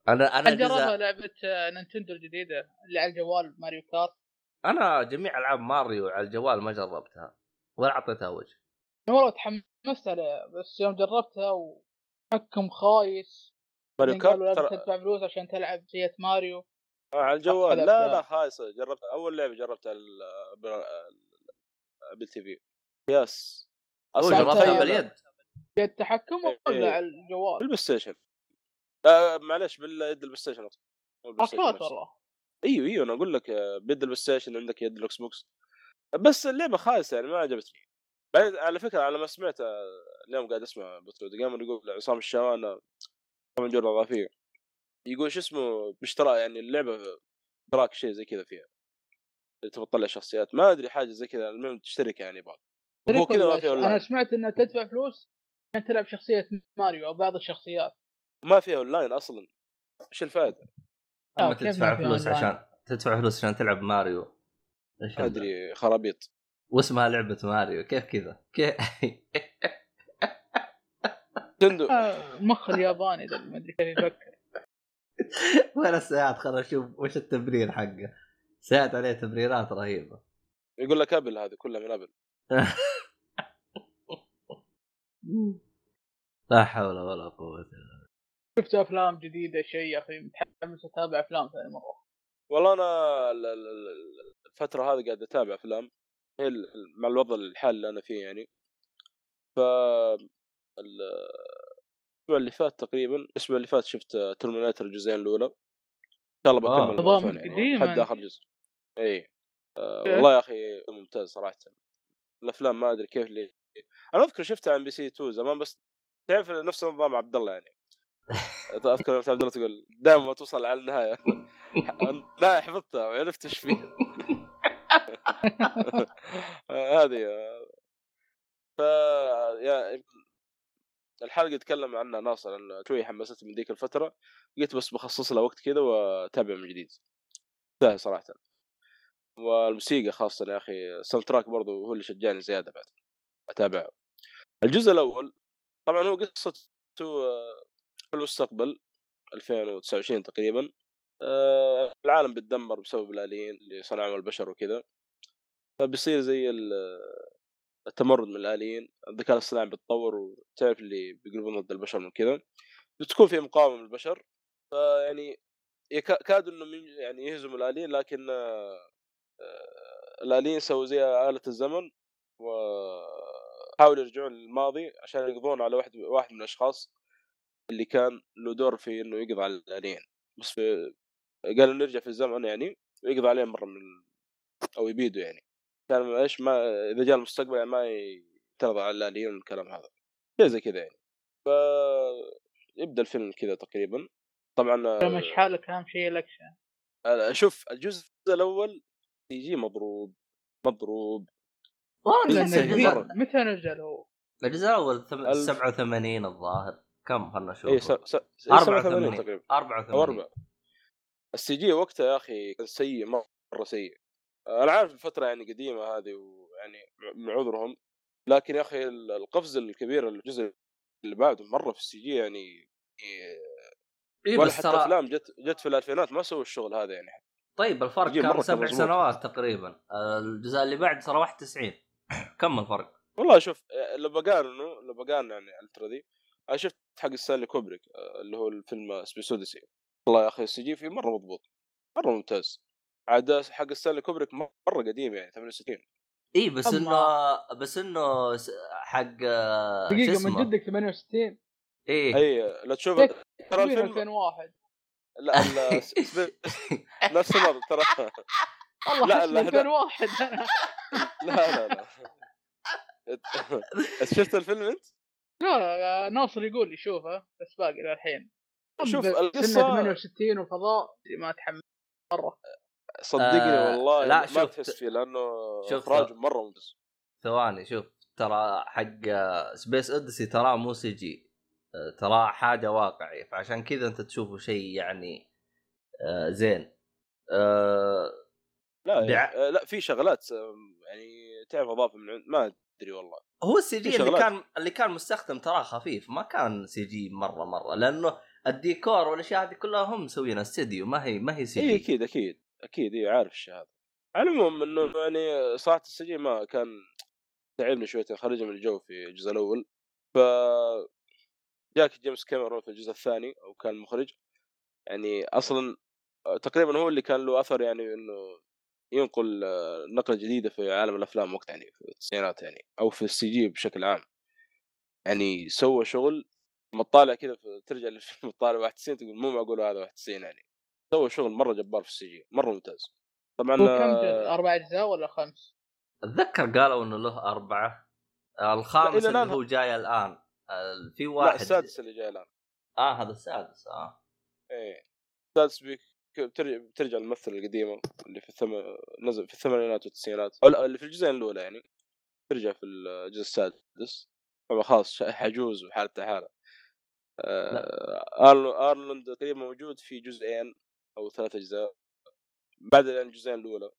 أنا أنا جربها جزء... لعبة آه، Nintendo الجديدة اللي على الجوال ماريو Kart؟ أنا جميع ألعاب ماريو على الجوال ما جربتها ولا أعطيتها وجه. والله تحمست عليها بس يوم جربتها وتحكم خايس. Mario Kart لازم ترى تدفع فلوس عشان تلعب جهه ماريو. آه، على الجوال. لا. لا؟ خايسة. جربت أول لعبة جربتها ال- ب- Apple TV. yes. أصلا جربتها تخيل باليد جهه تحكم إيه. ولا على الجوال؟ بال Play Station. آه معلش باليد البلاي ستيشن نفسه. والله. أيوه أيوه أنا أقول لك آه، بيد ال PlayStation عندك يد ال Xbox. بس اللعبة خايسة يعني ما عجبتني. بعدين على فكرة على ما سمعت آه، اليوم قاعد أسمع بطل قام يقول عصام الشوان من جوله اضافيه يقول شو اسمه باشتراك يعني اللعبة اشتراك شيء زي كذا فيها. تبغى تطلع شخصيات. ما أدري حاجة زي كذا المهم تشترك يعني بعض. هو تعرف كذا ما في ش- أنا اونلاين سمعت إنها تدفع فلوس عشان تلعب شخصية ماريو أو بعض الشخصيات. ما فيها أونلاين أصلا. إيش الفائدة؟ آه، أما تدفع فلوس؟ عشان تدفع فلوس عشان تلعب ماريو. إيش؟ أدري خرابيط. واسمها لعبة ماريو؟ كيف كذا؟ كيف؟ تندو آه، المخ الياباني ده ما أدري كيف يفكر. وين السيارات خلنا نشوف وش التبرير حقه. سيارات عليه تبريرات رهيبة. يقول لك Apple هذه كلها من Apple. لا حول ولا قوة إلا شفت أفلام جديدة شيء يا أخي؟ متحمس أتابع أفلام ثاني مرة. والله أنا ال- ال- ال- الفترة هذه قاعد أتابع أفلام. هي مع الوضع الحالي اللي أنا فيه يعني. ف ال- الأسبوع اللي فات تقريبا الأسبوع اللي فات شفت Terminator الجزئين الأولى. إن شاء الله آه. بكمل نظام الماراثون يعني. قديم حد. آخر جزء. اي آه إيه؟ والله يا أخي ممتاز صراحة. الأفلام ما أدري كيف لي أنا أذكر شفتها MBC 2 زمان بس تعرف نفس نظام عبد الله يعني. أذكر عبد الله تقول دائما ما توصل على النهاية. لا حفظتها وعرفت إيش فيها. هذه ف يا الحلقة يتكلم عنها ناصر لأن شوي حمستني من ذيك الفترة. قلت بس بخصص لها وقت كذا وأتابع من جديد. صراحة. والموسيقى خاصة يا أخي الساوند تراك برضه هو اللي شجعني زيادة بعد أتابعه. الجزء الأول طبعا هو آه، في المستقبل 2029 تقريبا آه، العالم بيتدمر بسبب الآليين اللي صنعهم البشر وكذا فبيصير زي ال- التمرد من الآليين الذكاء الاصطناعي بيتطور وتعرف اللي بيقلبون ضد البشر من كذا بتكون في مقاومة من البشر فيعني كادوا إنهم يعني يهزموا الآليين لكن الآليين سووا زي آلة الزمن وحاولوا يرجعون للماضي عشان يقضون على واحد واحد من الأشخاص اللي كان له دور في إنه يقضي على الآليين. بس في قالوا نرجع في الزمن يعني ويقضي عليهم مرة من أو يبيدوا يعني. كان إيش ما إذا جاء المستقبل يعني ما يعترض على الآليين والكلام هذا. شيء زي كذا يعني. ف يبدأ الفيلم كذا تقريبا. طبعا مش حالك؟ أهم شيء الأكشن. شوف الجزء الأول CG مضروب مضروب. الجزء متى نزل هو؟ الجزء الأول ثم- ألف. 87 الظاهر. كم؟ خلنا نشوف اي س... س... 84 87 تقريبا. أو 84 أربع ال CG وقتها يا أخي كان سيء مرة سيء. أنا عارف الفترة يعني قديمة هذه ويعني من عذرهم. لكن يا أخي ال- القفزه الكبيره الجزء اللي بعده مرة في ال CG يعني اي ولا بس حتى أفلام جت جت في الألفينات ما سووا الشغل هذا يعني طيب الفرق كان سبع. سنوات تقريبا. الجزء اللي بعد ترى 91 كم الفرق؟ والله شوف لو بقارنه لو بقارن يعني الترا دي أنا شفت حق ستانلي كوبريك اللي هو الفيلم Space Odyssey. والله يا أخي ال CG فيه مرة مضبوط مرة ممتاز. عاد حق ستانلي كوبريك مرة قديم يعني 68 إي بس إنه بس إنه حق دقيقة؟ من جدك 68 إيه إي. لا تشوف ترى الفيلم 2001 لا نفس الوضع ترى. والله لا، لا، 2001 أنا لا لا لا. شفت الفيلم انت؟ لا ناصر يقول لي شوفه بس باقي للحين. شوف سنة القصة- 68 وفضاء ما اتحمل مرة. صدقني آه، والله لا، ما تحس فيه لأنه شوف، اخراجه مرة ممتاز. ثواني شوف ترى حق Space Odyssey تراه مو CG تراه حاجة واقعي فعشان كذا أنت تشوفه شيء يعني آه، زين. آه، لا بع- يعني آه، لا في شغلات يعني تعرف اضافه من عند ما أدري والله. هو ال CG اللي. كان اللي كان مستخدم تراه خفيف ما كان CG مرة مرة لأنه الديكور والأشياء هذه كلها هم مسوينها استديو ما هي ما هي CGI. أكيد أكيد أكيد إي عارف الشيء هذا. على العموم إنه يعني صراحة ال CG ما كان تعبني شويتين خرج من الجو في الجزء الأول. ف جاك جيمس كاميرون في الجزء الثاني أو كان مخرج. يعني أصلا تقريبا هو اللي كان له أثر يعني إنه ينقل آه، نقلة جديدة في عالم الأفلام وقت يعني في التسعينات يعني أو في ال CG بشكل عام. يعني سوى شغل لما تطالع كذا ترجع للفيلم تطالع 91 تقول مو معقول هذا 91 يعني. سوى شغل مرة جبار في السي جي مرة ممتاز. طبعا هو كم جزء؟ آه، أربع أجزاء ولا خمس؟ أتذكر قالوا إنه له أربعة. آه، الخامس اللي هو جاي الآن. في لا واحد السادس اللي جاي الآن. آه هذا السادس آه. إيه. السادس بيك بترجع الممثله القديمه اللي في الثم... نزل في الثمانينات والتسعينات. أو لا، اللي في الجزئين الأولى يعني. ترجع في الجزء السادس. طبعا خلاص حجوز وحالته حالة. آه ارلند تقريبا موجود في جزئين أو ثلاث أجزاء. بعد الجزئين الأولى.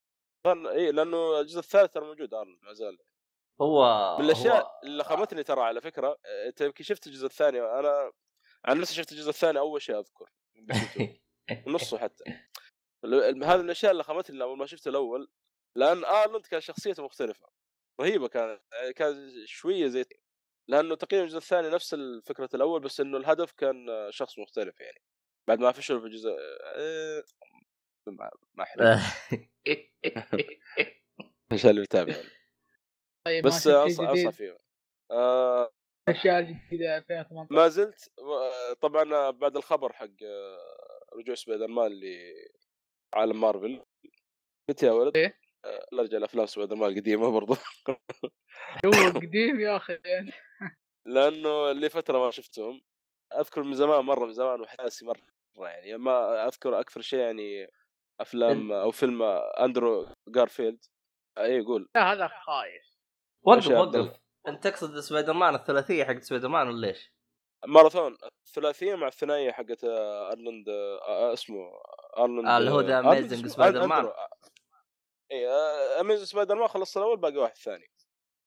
اي لأنه الجزء الثالث ترى موجود ارلند ما زال. هو من الأشياء هو اللي لخمتني ترى على فكرة آه، أنت يمكن شفت الجزء الثاني أنا عن نفسي شفت الجزء الثاني أول شيء أذكر نصه حتى. هذه من الأشياء اللي خمتني اول ما شفت الأول لأن ارنولد كان شخصيته مختلفة رهيبة كانت يعني كان شوية زي لأنه تقريبا الجزء الثاني نفس فكرة الأول بس إنه الهدف كان شخص مختلف يعني بعد ما فشلوا في الجزء آه، ما ما احرق عشان اللي يتابع يعني. طيب بس اصعب فيه آه. الاشياء الجديده 2018 ما زلت و- طبعا بعد الخبر حق آه، رجوع سبايدر مان لعالم مارفل. قلت يا ولد؟ آه، لا ارجع لأفلام سبايدر مان القديمة برضو. هو قديم يا أخي؟ يعني. لأنه لي فترة ما شفتهم. أذكر من زمان مرة من زمان وحاسي مرة يعني. ما أذكر أكثر شيء يعني أفلام أو فيلم أندرو جارفيلد. اي قول. لا هذا خايس. وقف وقف؟ أنت تقصد سبايدر مان الثلاثية حق سبايدر مان ولا إيش؟ ماراثون الثلاثية مع الثنائية حقت آه، أرلند آه، آه، اسمه أرلند اللي هو أرلند اسمه- Spider-Man. أندرو. اي Amazing Spider-Man خلصت الأول باقي واحد ثاني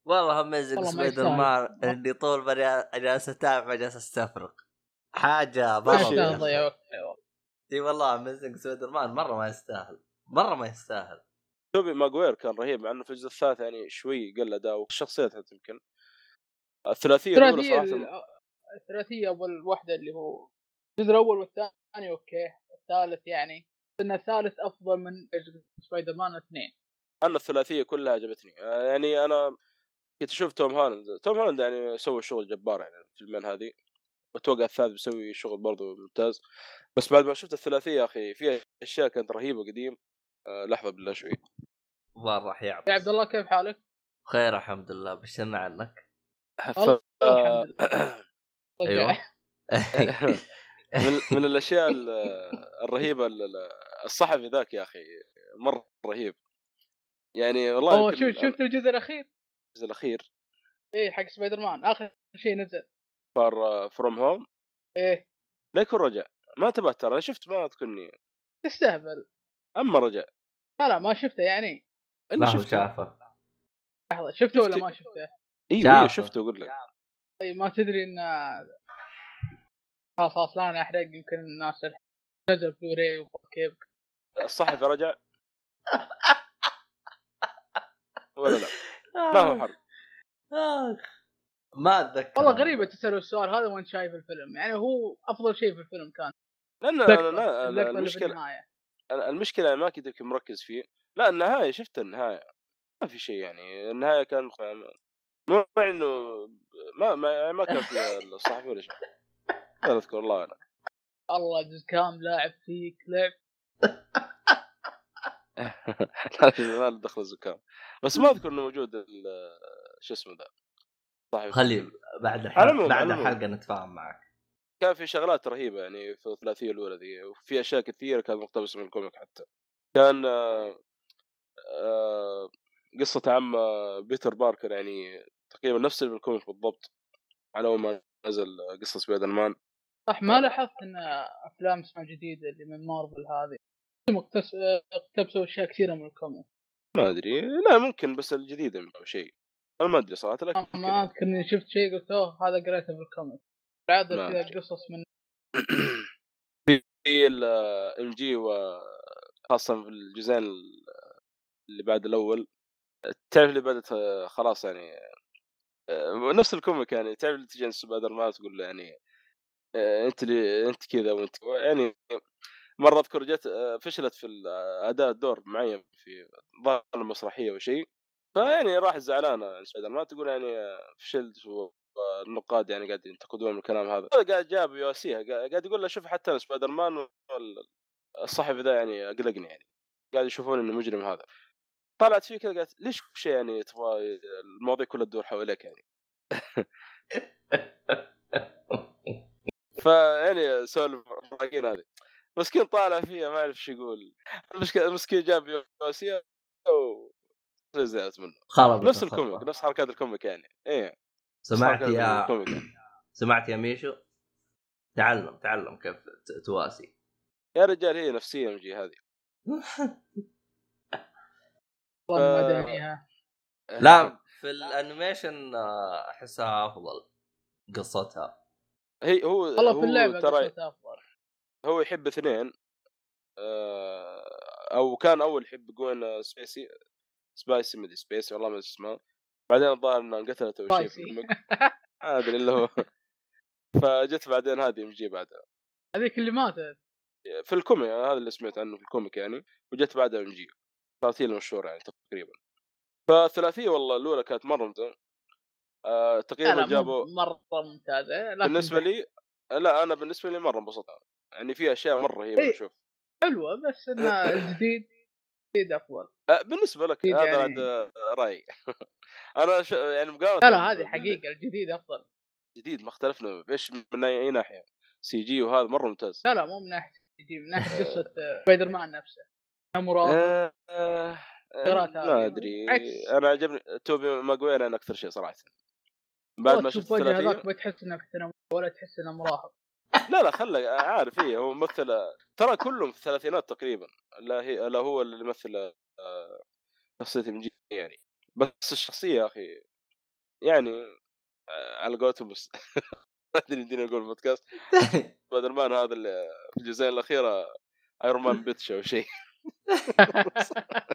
والله Amazing Spider. Man اني طول ما جالس اتابع جالس استفرغ حاجة مره ماشي. إي والله Amazing Spider-Man مرة ما يستاهل مرة ما يستاهل توبي ماجوير كان رهيب مع إنه في الجزء الثالث يعني شوي قل اداء والشخصيات حتى يمكن. الثلاثية الأولى الثلاثية الثلاثية اول واحدة اللي هو الجزء الأول والثاني أوكي. الثالث يعني ان الثالث أفضل من سبايدر مان اثنين. أنا الثلاثية كلها عجبتني. آه، يعني أنا كنت أشوف توم هالاند توم هالاند يعني سوى شغل جبار يعني في الفيلمين هذه. واتوقع الثالث بيسوي شغل برضه ممتاز. بس بعد ما شفت الثلاثية يا أخي في أشياء كانت رهيبة قديم آه، لحظة بالله شوي. والله راح يا يعطي عبد الله كيف حالك؟ خير الحمد لله. بشرنا عنك. آه، أيوه. من من الأشياء ال- الرهيبة ال- ال- الصحفي ذاك يا أخي مرة رهيب. يعني والله أوه شوف شفت الجزء الأخير؟ الجزء الأخير. إيه حق سبايدر مان آخر شيء نزل. Far From Home إيه. لا يكون رجع. ما انتبهت ترى شفت ما اذكرني تستهبل. أما رجع. لا لا ما شفته يعني. هو شفته. شافه. لحظة شفته ولا ما شفته؟ إيوه شافه. إيوه شفته أقول لك. طيب ما تدري إن خلاص خلاص لا أنا أحرق يمكن الناس نزل بلوراي وكيف الصحفي رجع. ولا لا؟ ما هو حرب آخ. ما أتذكر. والله غريبة تسأله السؤال هذا وانت شايف الفيلم؟ يعني هو أفضل شيء في الفيلم كان. أنا لا اللقطة اللي في المشكلة النهاية المشكلة ما كنت مركز فيه. لا النهاية شفت النهاية. ما في شيء يعني. النهاية كان. مو إنه ما ما, ما كان في الصحفي ولا شيء. لا أذكر والله أنا الله جزء كام لاعب فيك لعب. ما له دخل الزكام بس ما أذكر إنه موجود شو اسمه ذا؟ صاحب خلي بعد الحلقة بعد. الحلقة نتفاهم معك. كان في شغلات رهيبة يعني في الثلاثية الأولى ذي وفي أشياء كثيرة كانت مقتبسة من ال comic حتى. كان آه، آه، قصة عم آه، بيتر باركر يعني تقريبا نفس اللي بال comic بالضبط على أول ما نزل قصة سبايدر مان. صح ما لاحظت إن أفلام اسمها جديدة اللي من مارفل هذه اقتبسوا أشياء كثيرة من ال comic. ما أدري لا ممكن بس الجديدة أو شيء. أنا ما أدري صراحة لكن ما أذكر إني شفت شيء قلت أوه هذا قريته في ال comic العاده ما كذا أدري. قصص من في الام جي وخاصه في الجزئين اللي بعد الأول تعرف اللي بدت آه، خلاص يعني آه، نفس ال comic يعني تعرف اللي تجي عند سبايدر مان تقول له يعني آه، أنت اللي أنت كذا وأنت يعني مرة أذكر جت آه، فشلت في آه، أداء دور معين في ظهر المسرحية وشيء فيعني راح زعلانه سبايدر مان تقول يعني آه، فشلت والنقاد يعني قاعد ينتقدون من الكلام هذا. قاعد جاب يواسيها قاعد قاعد يقول له شوف حتى سبايدر مان الصحفي ذا يعني اقلقني يعني قاعد يشوفون إنه مجرم هذا. طلعت فيه كذا قالت ليش كل شيء يعني تبغى المواضيع كلها تدور حواليك يعني؟ فيعني سولف الراقين هذه مسكين طالع فيها ما أعرف إيش يقول. المشكلة- المسكين جاب يواسية و زعلت منه. خرب نفس ال comic نفس حركات ال comic يعني. إيه. سمعت يا يعني. سمعت يا ميشو؟ تعلم تعلم كيف تواسي. يا رجال هي نفسية إم جي هذه. والله آه. دانيها لا في ال animation آه، أحسها أفضل قصتها. هي هو والله هو في اللعبة ترى قصتها أفضل. هو يحب اثنين آه، أو كان أول يحب جوين ستيسي ستايسي مدري ستيسي والله ما أدري اسمها بعدين الظاهر إنها انقتلت أو شيء أدري اللي هو. فجت بعدين هذه إم جي بعدها. هذيك اللي ماتت. في ال comic هذا اللي سمعت عنه في ال comic يعني وجت بعدها إم جي. صارت هي المشهورة يعني تقريبا. فالثلاثية والله الأولى كانت مرة ممتازة. آه تقريبا جابوا مرة ممتازة بالنسبة لي لا أنا بالنسبة لي مرة انبسطت. يعني في أشياء مرة رهيبه إيه. أشوف حلوة بس إنها الجديد الجديد أفضل. آه، بالنسبة لك هذا يعني. رايي أنا ش... يعني مقارنة لا لا هذه حقيقة الجديد أفضل. جديد ما اختلفنا إيش من أي ناحية؟ CG وهذا مرة ممتاز. لا لا مو من ناحية تجي من ناحية قصة آه، سبايدر مان نفسه. مراهق آه، آه، ما. أدري. عكس. أنا عجبني توبي ماجوير أنا أكثر شيء صراحة. بعد ما شفت هذاك ما تحس إنك ولا تحس إنه مراهق. لا لا خله عارف إيه هو ممثل ترى كلهم في الثلاثينات تقريبا لا هي لا هو اللي يمثل آه، شخصية جي يعني. بس الشخصية يا أخي يعني آه، على قولتهم بس ما أدري يمديني أقول بودكاست. سبايدر مان هذا اللي في الجزئين الأخيرة ايرون مان bitch أو شيء.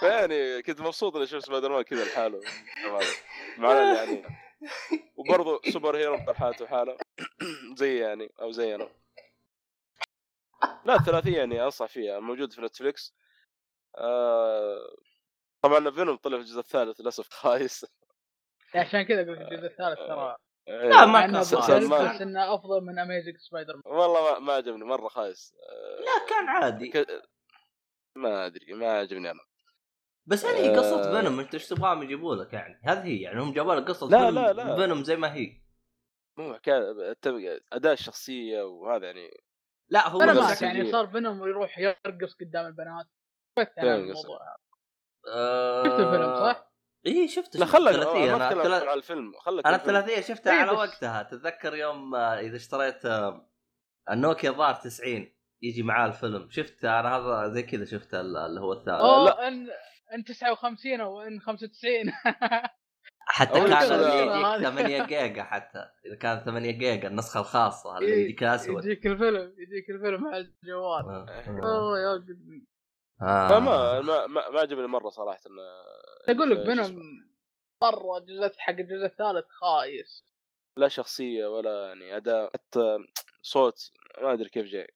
فيعني كنت مبسوط إني أشوف سبايدر مان كذا لحاله. معنا يعني. وبرضه super hero لحاله حاله. زي يعني أو زي أنا. لا الثلاثية يعني أنصح فيها موجود في نتفليكس. آه طبعا فينوم طلع في الجزء الثالث للأسف خايس. عشان كذا قلت الجزء الثالث ترى. لا، ما كان. بس إنه أفضل من اميزنج سبايدر مان والله ما, ما عجبني مرة خايس. آه لا كان عادي. ك... ما أدري ما عجبني أنا. بس هذه هي قصة آه. فينوم انت إيش تبغاهم يجيبوا لك يعني هذه هي يعني هم جابوا لك قصة لا، لا، لا. فينوم زي ما هي مو حكايه أداء الشخصية وهذا يعني لا هو أنا معك يعني. صار بينهم يروح يرقص قدام البنات بس أنا قصدك. الموضوع هذا آه... شفت الفيلم صح؟ إي شفت لا شفت خلك الثلاثيه أنا الثلاث... على الفيلم خلك أنا. الثلاثية شفتها إيه على وقتها تتذكر يوم آه، إذا اشتريت آه، النوكيا ظهر 90 يجي معاه الفيلم شفت أنا هذا زي كذا شفت ال- اللي هو الثالث أوه N N 59 أو N 95 حتى كان شيء اللي هذا. يجيك 8 جيجا حتى. إذا كان 8 جيجا النسخة الخاصة اللي إيه، يجيك اسود يجيك الفيلم يجيك الفيلم على الجوال. آه، آه. اوه يا قلبي آه. فما ما ما, ما عجبني مرة صراحة انه أقول لك بينهم. مرة الجزء حق الجزء الثالث خايس. لا شخصية ولا يعني أداء حتى صوت ما أدري كيف جاي.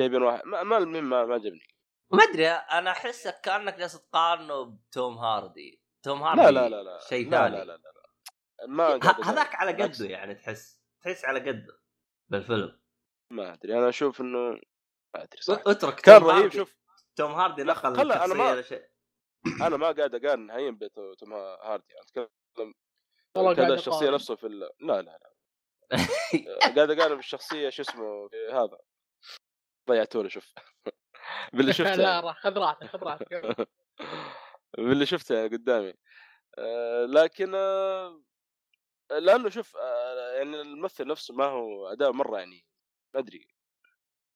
جايبين واحد ما ما المهم ما, ما عجبني. ما أدري أنا احسك كأنك جالس تقارنه بتوم هاردي توم هاردي لا لا لا لا شيء لا ثاني لا لا لا, لا. ما. هذاك على. قده يعني تحس تحس على قده بالفيلم ما أدري أنا أشوف إنه ما أدري صح اترك كان توم رهيب هاردي. شوف توم هاردي لا، نقل خلا، أنا ما- لشيء أنا ما قاعد أقارن نهائيا بتوم هاردي يعني أتكلم والله قاعد الشخصية. نفسه في ال... لا لا لا قاعد أقارن بالشخصية شو اسمه هذا ضيعتوا لي شوف باللي شفته لا يعني. راح خذ راحتك خذ راحتك باللي شفته يعني قدامي. آه، لكن آه، لأنه شوف آه، يعني الممثل نفسه ما هو أداء مرة يعني ما أدري.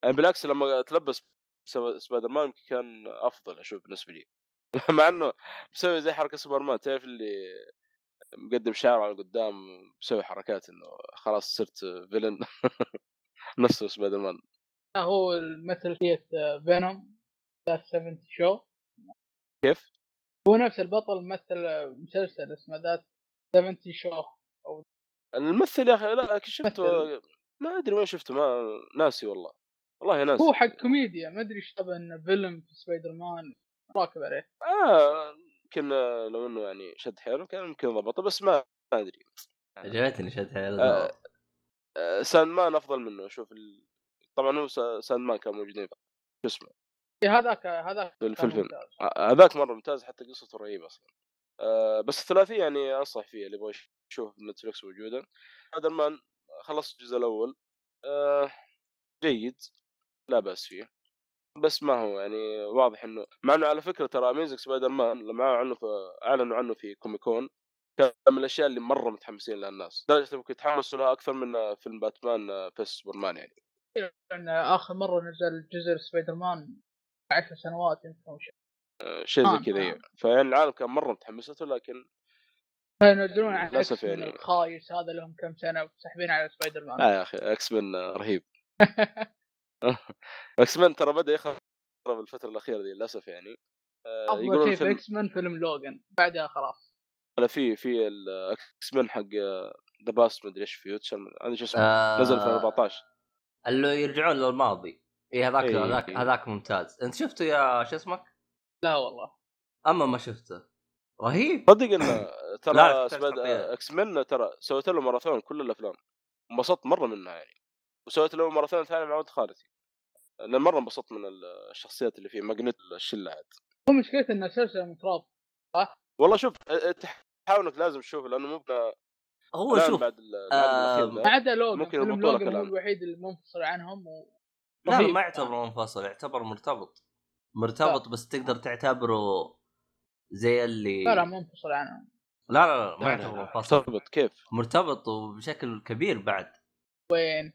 يعني بالعكس لما تلبس سب- سبايدر مان يمكن كان أفضل أشوف بالنسبة لي. مع إنه مسوي زي حركة سوبر مان تعرف اللي مقدم شعره على قدام مسوي حركات إنه خلاص صرت villain نفسه سبايدر مان هو المثل فيه فينوم That 70 Show كيف؟ هو نفس البطل مثل مسلسل اسمه That 70 Show الممثل يا أخي لا شفته. ما أدري وين شفته ما ناسي والله. والله ناسي. هو حق كوميديا ما أدري إيش شبه انه فيلم في سبايدر مان راكب عليه. آه يمكن لو إنه يعني شد حيله كان يمكن ضبطه بس ما ما أدري. عجبتني شد حيل آه، آه، ساند مان أفضل منه أشوف ال... طبعا هو سا- Sandman كان موجودين شو اسمه؟ إيه هذاك هذاك في الفيلم. آه، هذاك مرة ممتاز حتى قصته رهيبة أصلا. آه، بس الثلاثية يعني أنصح فيها اللي يبغى يشوف نتفلكس موجودة. سبايدر مان خلصت الجزء الأول. آه، جيد لا بأس فيه. بس ما هو يعني واضح إنه مع إنه على فكرة ترى Amazing Spider-Man لما أعلنوا عنه في أعلنوا عنه في Comic-Con كان من الأشياء اللي مرة متحمسين لها الناس. لدرجة ممكن يتحمسوا لها أكثر من فيلم باتمان في سوبرمان يعني. لأن آخر مرة نزل جزء سبايدر مان 10 سنوات يمكن أو شيء. آه، شيء زي آه، كذا آه. فيعني العالم كان مرة متحمس له لكن فينزلون على من يعني. الخايس هذا لهم كم سنة وساحبين على سبايدر مان لا يا أخي إكس مان رهيب. إكس مان ترى بدأ يخرب الفترة الأخيرة دي للأسف يعني. آه، أفضل شيء في إكس مان فيلم لوجان بعدها خلاص. لا في في الاكس مان حق the past مدري إيش future هذا شو اسمه. آه نزل في 2014 اللي يرجعون للماضي. اي هذاك إيه. هذاك هذاك ممتاز. أنت شفته يا شو اسمك؟ لا والله. أما ما شفته. رهيب. صدق إنه ترى. تستطيع. إكس مان ترى سويت له ماراثون كل الأفلام. انبسطت مرة منها يعني. وسويت له ماراثون ثاني مع ولد خالتي لأن مرة انبسطت من الشخصيات اللي فيه. ماجنيتو الشلة عاد. هو مشكلته إنه سلسله مترابطة والله شوف تحاول إنك لازم تشوفه لأنه مو بنا- هو شوف بعد ما عدا لوجان ممكن فيلم لوجان هو. الوحيد المنفصل عنهم و... لا. ما يعتبر منفصل يعتبر مرتبط مرتبط بس تقدر تعتبره زي اللي لا لا منفصل عنهم لا لا, لا ما يعتبر منفصل مرتبط كيف؟ مرتبط وبشكل كبير بعد وين؟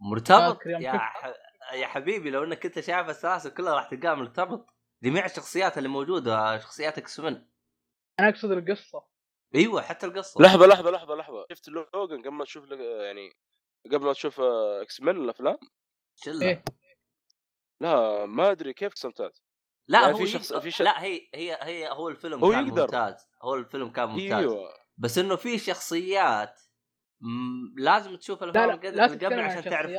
مرتبط يا؟ ح... يا حبيبي لو إنك أنت شايف السلاسل كلها راح تلقاها مرتبط جميع الشخصيات اللي موجودة شخصيات إكس من أنا أقصد القصة أيوه حتى القصة. لحظة لحظة لحظة لحظة. شفت لوجان قبل ما تشوف يعني قبل ما تشوف آه، إكس مان الافلام شلة. إيه. لا ما أدري كيف قسمتات لا يعني هو في شخص- شخص... في ش- لا هي هي هي هو الفيلم هو كان يقدر. ممتاز. هو الفيلم كان ممتاز. أيوه. بس إنه في شخصيات م... لازم تشوف لا الافلام لا اللي لا قبل عشان تعرف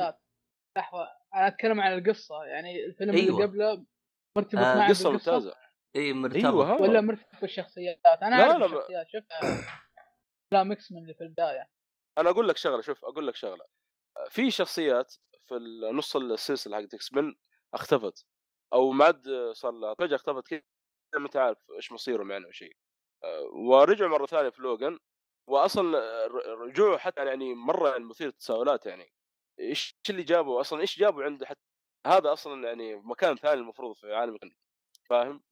لحظة أنا أتكلم عن القصة. يعني الفيلم أيوة. اللي قبله مرتبط آه، مع قصة القصة ممتازة. إي مرتبط. أيوه ها ولا مرتبط بالشخصيات. أنا لا، أعرف لا، الشخصيات شفتها لا ميكس من اللي في البداية. أنا أقول لك شغلة شوف أقول لك شغلة. في شخصيات في نص السلسلة حقت إكس مان أختفت. أو ما عاد صار لها. فجأة أختفت كذا ما أنت عارف إيش مصيرهم يعني أو شيء أه، ورجعوا مرة ثانية في لوجان واصلا رجوعه حتى يعني مرة يعني مثير للتساؤلات يعني. إيش اللي جابه؟ أصلا إيش جابه عنده حتى هذا أصلا يعني مكان ثاني المفروض في عالم. فاهم؟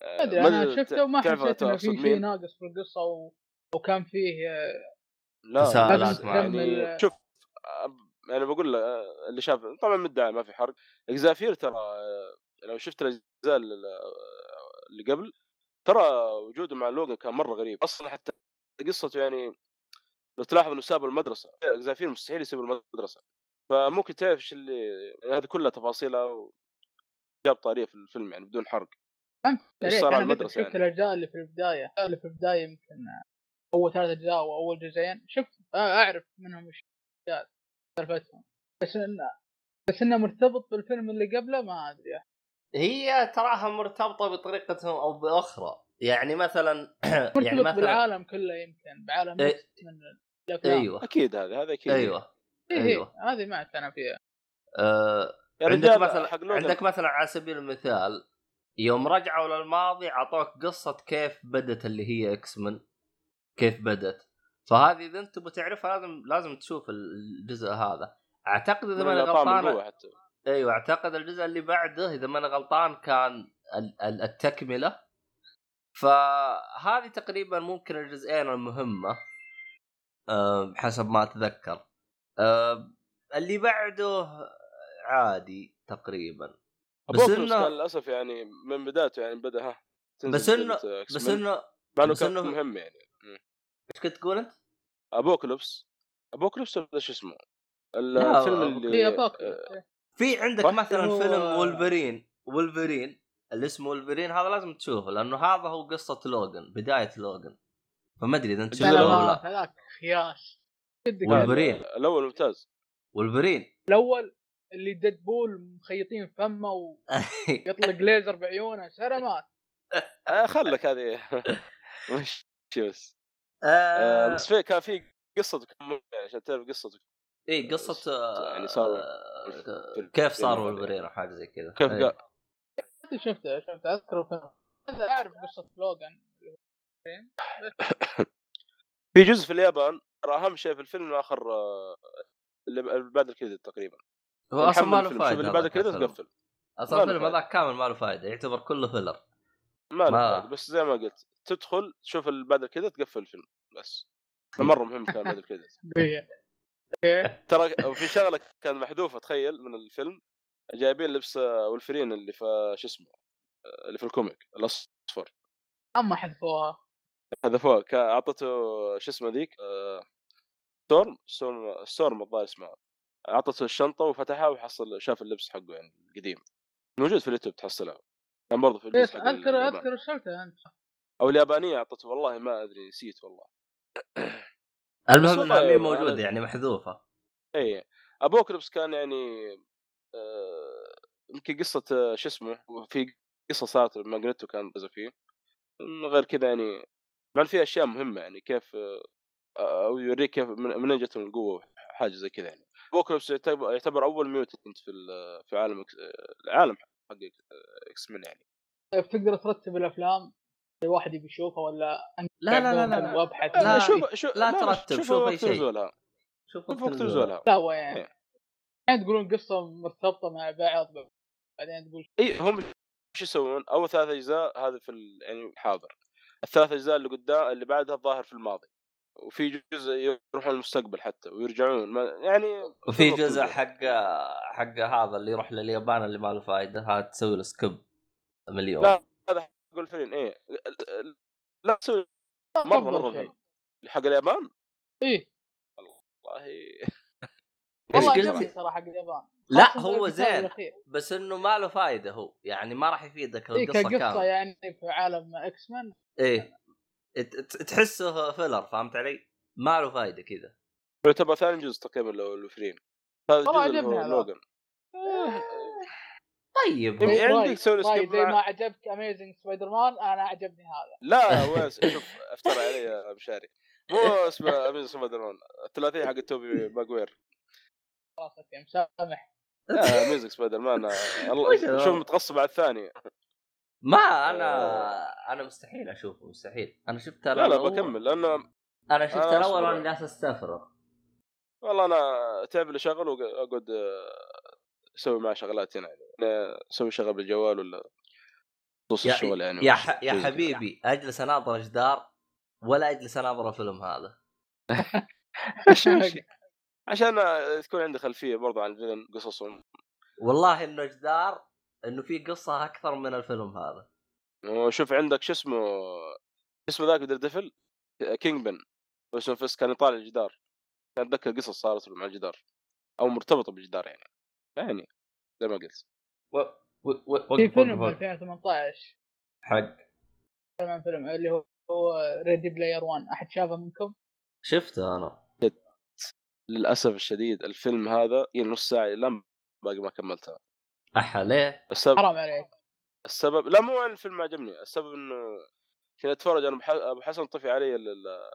ما أدري أنا شفته وما حسيت إنه في شيء؟ ناقص في القصة و... وكان فيه آه، لا. تكمل يعني شوف أب- يعني بقول له اللي شاف طبعا مدعي ما في حرق إكزافير ترى آه، لو شفت الأجزاء ال- اللي قبل ترى وجوده مع لوجان كان مرة غريب أصلا حتى قصته يعني لو تلاحظ إنه ساب المدرسة إكزافير مستحيل يسيب المدرسة فممكن تعرف إيش اللي يعني هذه كلها تفاصيلها وجاب طارية في الفيلم يعني بدون حرق فهمت عليك صار على المدرسة شفت يعني؟ الأجزاء اللي في البداية اللي في البداية يمكن أول ثلاث أجزاء واول جزئين شفت أعرف منهم إيش سالفتهم. بس انه بس إنه مرتبط بالفيلم اللي قبله ما أدري. هي تراها مرتبطة بطريقه أو بأخرى. يعني مثلا يعني مثلا بالعالم كله يمكن بعالم إيه. من الأفلام. أيوه. أكيد هذا هذا أكيد. أيوه. إيه أيوة. هذه ما أنا فيها. آه يا عندك مثلا عندك مثلا على سبيل المثال يوم رجعوا للماضي اعطوك قصة كيف بدت اللي هي إكس من كيف بدت. فهذه إذا أنت بتعرفها لازم لازم تشوف الجزء هذا. أعتقد إذا ماني غلطان حتى. أيوه أعتقد الجزء اللي بعده إذا ماني غلطان كان ال- ال- التكملة. فهذه تقريبا ممكن الجزئين المهمة أه حسب ما أتذكر. أه اللي بعده عادي تقريبا. بس كان للأسف يعني من بدايته يعني بدأ ها تنزل بس إنه- سلسلة بس انه مع إنه بس كان إنه- مهم يعني. إيش كنت تقول أنت؟ ابوكلوس ابوكلوس ولا شو اسمه؟ الفيلم. اللي في عندك صح؟ مثلا هو- فيلم وولفرين وولفرين اللي اسمه وولفرين هذا لازم تشوفه لأنه هذا هو قصة لوجن بداية لوجن فما أدري إذا أنت شفته الأول. ولا لا هذاك خياس وولفرين. برين. الأول ممتاز وولفرين الأول اللي ديدبول مخيطين فمه ويطلق ليزر بعيونه. سلامات آه خلك هذه. مش بس؟ آه، آه بس في كان في ممتعة عشان تعرف قصته اي قصة آه، يعني صار- كيف صار وولفرين أو حاجة زي كذا. كيف إيه. قال شفته؟ شفته؟ اذكر الفيلم هذا أعرف قصة لوجان في جزء في اليابان ترى أهم شيء في الفيلم اخر اللي بعد الكريدت تقريبا. هو أصلا ما له فائده اللي بعد الفيلم. تقفل. أصلا الفيلم. هذاك كامل ما له فائده يعتبر كله filler ما له فايدة، بس زي ما قلت تدخل تشوف اللي بعد ال credit تقفل الفيلم بس. مرة مهم كان بعد ال credit ترى في شغلة كان محذوفة تخيل من الفيلم. جايبين لبس ولفرين اللي في شو اسمه اللي في ال comic الأصفر. اما حذفوها. حذفوه كان أعطته شو اسمه ذيك؟ آه، ستورم ستورم ستورم الظاهر اسمها. اعطته الشنطة وفتحها وحصل شاف اللبس حقه يعني القديم. موجود في اليوتيوب تحصلها كان برضه في الجزء بس حق أذكر اليابان. أذكر ارسلته انت أو اليابانية أعطته والله ما أدري نسيت والله. المهم انها موجودة يعني محذوفة. اي Apocalypse كان يعني آه، يمكن قصة آه، شو اسمه في قصة صارت ماجنيتو كان ركزوا فيه. من غير كذا يعني طبعا في أشياء مهمة يعني كيف آه، أو يوريك كيف من من أين جتهم القوة حاجة زي كذا يعني. Apocalypse يعتبر, يعتبر أول mutant في ال- في عالم العالم حق إكس من يعني طيب تقدر ترتب الأفلام اي واحد يبي يشوفها ولا أنت لا لا لا لا, ممكن لا. وابحث لا. شوف شوف لا ترتب، شوف شوف وقت شيء. نزولها شوف وقت. نزولها لا هو يعني إيه. يعني تقولون قصة مرتبطة مع بعض بعدين تقول إي هم شو يسوون؟ أول ثلاث أجزاء هذا في ال... يعني الحاضر الثلاث أجزاء اللي قدام اللي بعدها الظاهر في الماضي وفي جزء يروحون المستقبل حتى ويرجعون ما... يعني وفي جزء حق حق هذا اللي يروح لليابان اللي ما له فائده هذا تسوي له سكيب مليون. لا هذا حق الفيلم إيه. لا تسوي مرة مرة حق اليابان؟ إيه. والله. والله قلت؟ عجبني صراحة حق اليابان. لا هو زين. بس إنه ما له فائده هو يعني ما راح يفيدك إيه القصة كقصة كاملة. يعني في عالم إكس مان إيه. تحسه فيلر فهمت علي؟ ما له فائده كذا. يعتبر ثاني جزء تقريبا لو الفرين هذا. عجبني. لوجن طيب. إيه، هو. عندك تسوي طيب سكيب زي مع- ما عجبك اميزنج سبايدر مان أنا عجبني هذا. لا وين شوف افترى علي يا مشاري. مو اسمه امين سبايدر مان الثلاثيه حق توبي ماجوير. خلاص أوكي مسامح. لا Amazing Spider-Man؟ شوف متغصب على الثاني. ما أنا أنا مستحيل أشوفه مستحيل أنا شفته لا لا. بكمل لأنه أنا شفت أنا الأول. وأنا جالس أستفرغ والله أنا تعب لي شغل وأقعد آه، أسوي معه شغلات هنا يعني أسوي شغل بالجوال ولا خصوص الشغل يعني يا, ح... يا. حبيبي أجلس أناظر جدار ولا أجلس أناظر الفيلم هذا عشان عشان تكون عندي خلفية برضو عن الفيلم قصصهم والله إنه جدار إنه في قصة أكثر من الفيلم هذا. وشوف عندك شو اسمه شو اسمه ذاك دير ديفل؟ كينج بن. واسمه فيس كان يطالع الجدار. كان اتذكر قصص صارت مع الجدار. أو مرتبطة بالجدار يعني. يعني زي ما قلت. و... و... و... في فيلم وقف- 2018 حق. فيلم فيلم اللي هو هو Ready Player 1 أحد شافه منكم؟ شفته أنا. للأسف الشديد الفيلم هذا هي نص ساعة لم باقي ما كملتها. احا ليه؟ السبب حرام عليك. السبب لا مو عن الفيلم عجبني السبب إنه كنت أتفرج أنا بح- أبو حسن طفى علي ال- ال-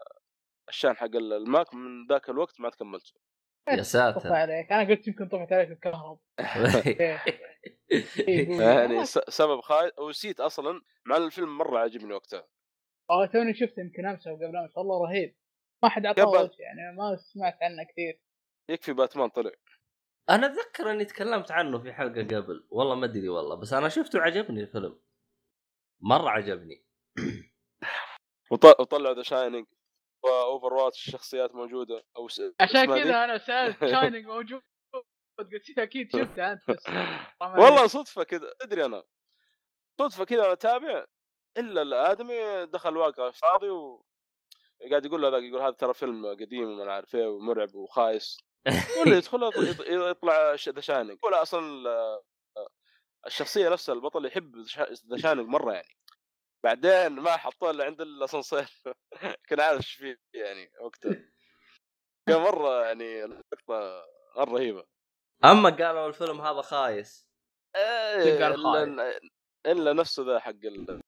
الشان حق ال- الماك من ذاك الوقت ما كملته يا لطيف ساتر عليك. أنا قلت يمكن طفت عليك الكهرب إيه. إيه، يعني سبب خايس ونسيت أصلا مع الفيلم مرة عجبني وقتها. آه توني شفته يمكن أمس أو قبل أمس والله رهيب. ما حد عطاه يعني ما سمعت عنه كثير. يكفي باتمان طلع. أنا أتذكر إني تكلمت عنه في حلقة قبل. والله ما أدري والله بس أنا شفته عجبني الفيلم. مرة عجبني. وط- وطلعوا ذا Shining و Overwatch الشخصيات موجودة. أو س... عشان. كذا أنا سألت Shining موجود. قلت أكيد شفته أنت بس والله صدفة كذا أدري أنا. صدفة كذا أنا أتابع إلا الآدمي دخل واقع فاضي و قاعد يقول له هذاك يقول هذا ترى فيلم قديم وما أعرف إيه ومرعب وخايس. ولا يدخل يط- يط- يطلع The Shining ولا أصلا ال- الشخصية نفسها البطل يحب The Shining مرة يعني. بعدين ما حطوه إلا عند الأسانسير. كان عارف إيش فيه يعني وقتها. كان مرة يعني لقطه مرة رهيبة. أما قالوا الفيلم هذا خايس. إيه، إلا إلا نفسه ذا حق ال-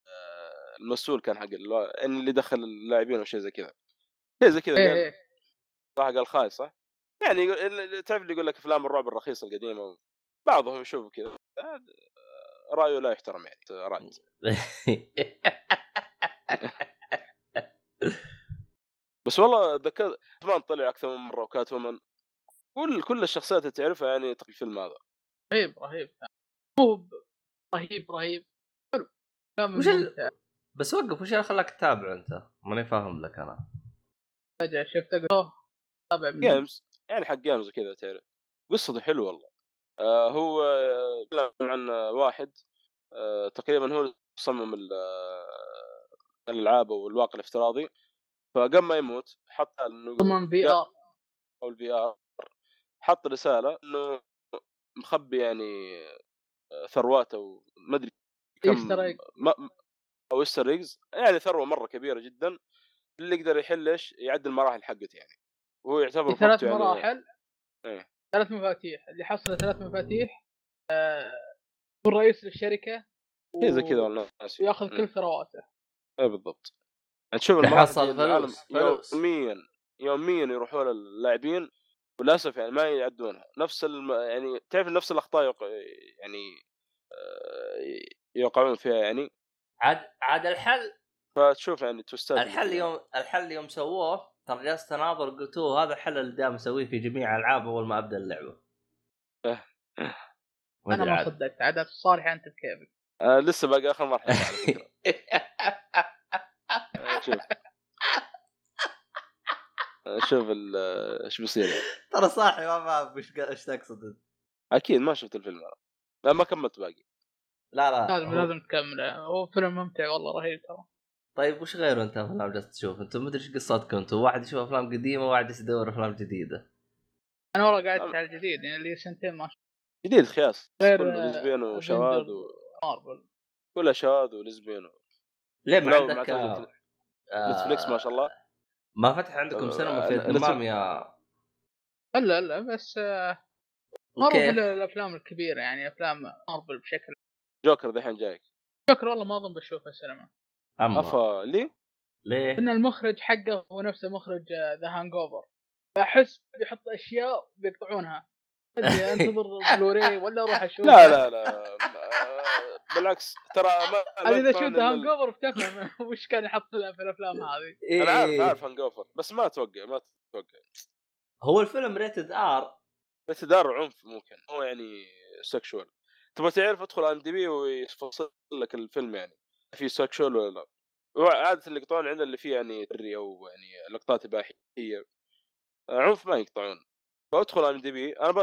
المسؤول كان حق اللي دخل اللاعبين أو شيء زي كذا. شيء زي كذا إيه إيه. صح قال خايس صح؟ يعني تعرف اللي يقول لك أفلام الرعب الرخيصة القديمة؟ بعضهم يشوف كذا. آه، رأيه لا يحترم يعني رأي. بس والله ذكرت باتمان طلع أكثر من مرة و Catwoman كل كل الشخصيات اللي تعرفها يعني في الفيلم هذا. رهيب رهيب. مو رهيب رهيب. حلو. وش ال- بس وقف وش اللي خلاك تتابع أنت؟ ماني فاهم لك أنا. فجأة شفته قلت أوه تابع من games يعني حق games وكذا تعرف. قصته حلوة والله. آه هو يتكلم عن واحد آه تقريبا هو صمم آه، الألعاب أو الواقع الافتراضي. فقبل ما يموت حط إنه ضمن VR. أو ال VR. حط رسالة إنه مخبي يعني آه، ثروات أو ما أدري كم. ما أو Easter يعني ثروة مرة كبيرة جدا اللي يقدر يحل إيش؟ يعدل المراحل حقته يعني. وهو يعتبر ثلاث مراحل. إيه. ثلاث مفاتيح. اللي حصل ثلاث مفاتيح آه، يكون رئيس للشركة شيء زي كذا والله وياخذ مم. كل ثرواته. إيه بالضبط. يعني تشوف العالم فلوس-. يوميا يوميا يروحوا للاعبين وللأسف يعني ما يعدونها. نفس الم... يعني تعرف نفس الأخطاء يوق... يعني آه، يوقعون فيها يعني. عاد عاد الحل فتشوف يعني توستات الحل يوم الحل يوم سووه ترى جلست اناظر قلتوه هذا الحل اللي دائما أسويه في جميع الالعاب أول ما أبدأ اللعبة. ما أنا ما صدقت عاد صالح أنت بكيفك آه لسه باقي آخر مرحلة آه، شوف. آه، شوف ال- إيش بيصير. ترى صاحي ما فاهم إيش إيش تقصد. انت أكيد ما شفت الفيلم هذا لا ما كملت باقي. لا لا. لازم هو- لازم تكمله. هو فيلم ممتع والله رهيب ترى. طيب وش غيره انت أفلام جالس تشوف؟ أنتم مدري إيش قصتكم. أنتم واحد يشوف أفلام قديمة وواحد يدور أفلام جديدة. أنا والله قاعد. على الجديد يعني لي سنتين ما شفت. جديد خياس. غير آه، وشواذ Avenger و... مارفل كلها شواذ و... ليه ما عندك آه، آه، نتفليكس ما شاء الله. ما فتح عندكم آه، سينما في الدمام يا لا لا بس آه، في الأفلام الكبيرة يعني أفلام مارفل بشكل جوكر ذحين جايك. فكر والله ما أظن بشوفها سينما. اما افا ليه؟ ليه؟ إن المخرج حقه هو نفسه مخرج The Hangover فاحس بيحط أشياء بيقطعونها. أنتظر بلوري ولا أروح أشوف. لا لا لا آه، بالعكس ترى ما أنا إذا شفت Hangover بتفهم وش كان يحط في الأفلام هذه. أنا عارف إيه. عارف Hangover بس ما أتوقع ما أتوقع. هو الفيلم ريتد ار اعتذار عنف ممكن هو يعني sexual تبغى تعرف ادخل IMDb ويفصل لك الفيلم يعني. في sexual ولا لا؟ هو عادة اللي يقطعون عندنا اللي فيه يعني عري أو يعني لقطات إباحية. عنف ما يقطعون. فأدخل IMDb. أنا ب...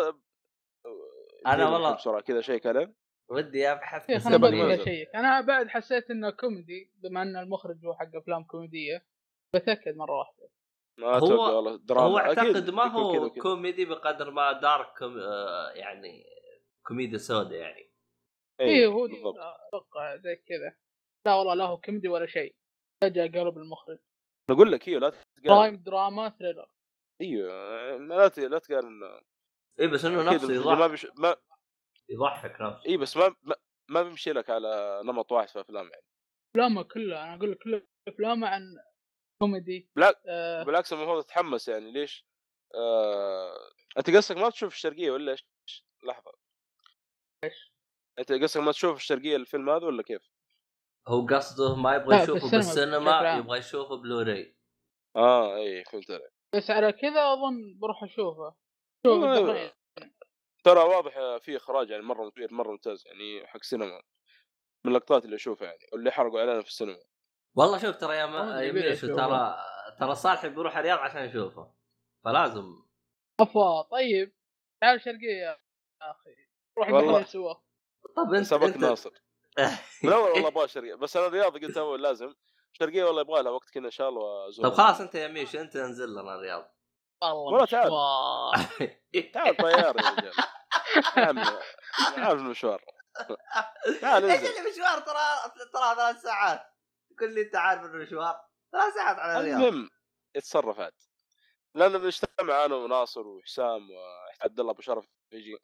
أنا اديني والله- بسرعة كذا شيء كلام. ودي ابحث يا أنا بدي. أشيك أنا بعد حسيت إنه كوميدي بما إن المخرج هو حق أفلام كوميدية بتأكد مرة واحدة. ما هو- أتوقع والله دراما. هو أعتقد ما هو وكذا. كوميدي بقدر ما dark com... آه، يعني كوميديا سوداء يعني. اي إيه، هو أتوقع زي كذا. لا والله لا هو كوميدي ولا شيء. فجأة قلب المخرج. بقول لك إيوه لا تقارن. برايم دراما ثريلر إيوه لا ت- لا تقارن. اي إيه، بس إنه نفسه اللي ما يضحك. بيش... ما يضحك نفسه. اي بس ما ما, ما بيمشي لك على نمط واحد في افلام يعني. أفلامه كلها أنا أقول لك كل أفلامه عن كوميدي. بالعكس آه. بالعكس المفروض تتحمس يعني ليش؟ آه... أنت قصدك ما تشوف الشرقية ولا إيش؟ لحظة. إيش؟ أنت قصدك ما تشوف الشرقية الفيلم هذا ولا كيف؟ هو قصده ما يبغى يشوفه بالسينما. يبغى يشوفه بلوراي. آه إي فهمت عليك بس على كذا أظن بروح أشوفه. شوف. ترى واضح في إخراج يعني مرة مثير مرة ممتاز يعني حق سينما. من اللقطات اللي أشوفها يعني واللي حرقوا إعلانه في السينما. والله شوف ترى يا ما- يشوفه. ترى ترى صالح بيروح الرياض عشان يشوفه. فلازم. أفا طيب تعال شرقية يا أخي. روح والله. والله سوا طب أنت سبق أنت ناصر. من أول والله أبغى شرقية بس أنا الرياض قلت أول لازم. شرقية والله يبغى لها وقت كذا إن شاء الله وازور طب خلاص أنت يا ميشو أنت انزل لنا الرياض. والله تعال. تعال طيار يا رجال. يا عمي عارف المشوار. تعال إيش انزل. اللي مشوار؟ ترى ترى ثلاث ساعات. تقول لي أنت عارف إنه مشوار. ثلاث ساعات على الرياض. المهم يتصرف عاد. لأن بنجتمع أنا وناصر وحسام وعبد الله أبو شرف يجي.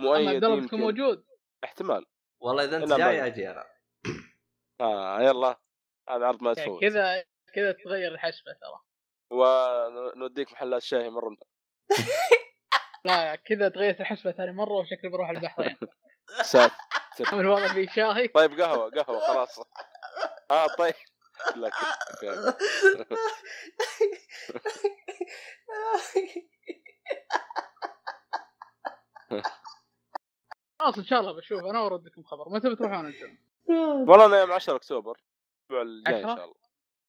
مؤيد عبد الله موجود. احتمال. والله إذا أنت جاي أجي أنا. آه يلا. هذا عرض ما يعني يتفوت كذا كذا تغير الحسبه ترى. ونوديك محلات شاي مرة. لا كذا تغيرت الحسبه ثاني مرة وشكلي بروح البحرين. ساتر من الوضع في شاهي. طيب قهوة قهوة خلاص. آه طيب. لك. خلاص إن شاء الله بشوف. أنا وردكم خبر. متى بتروحون أنتم؟ والله أنا يوم 10 أكتوبر. الأسبوع الجاي إن؟ شاء الله.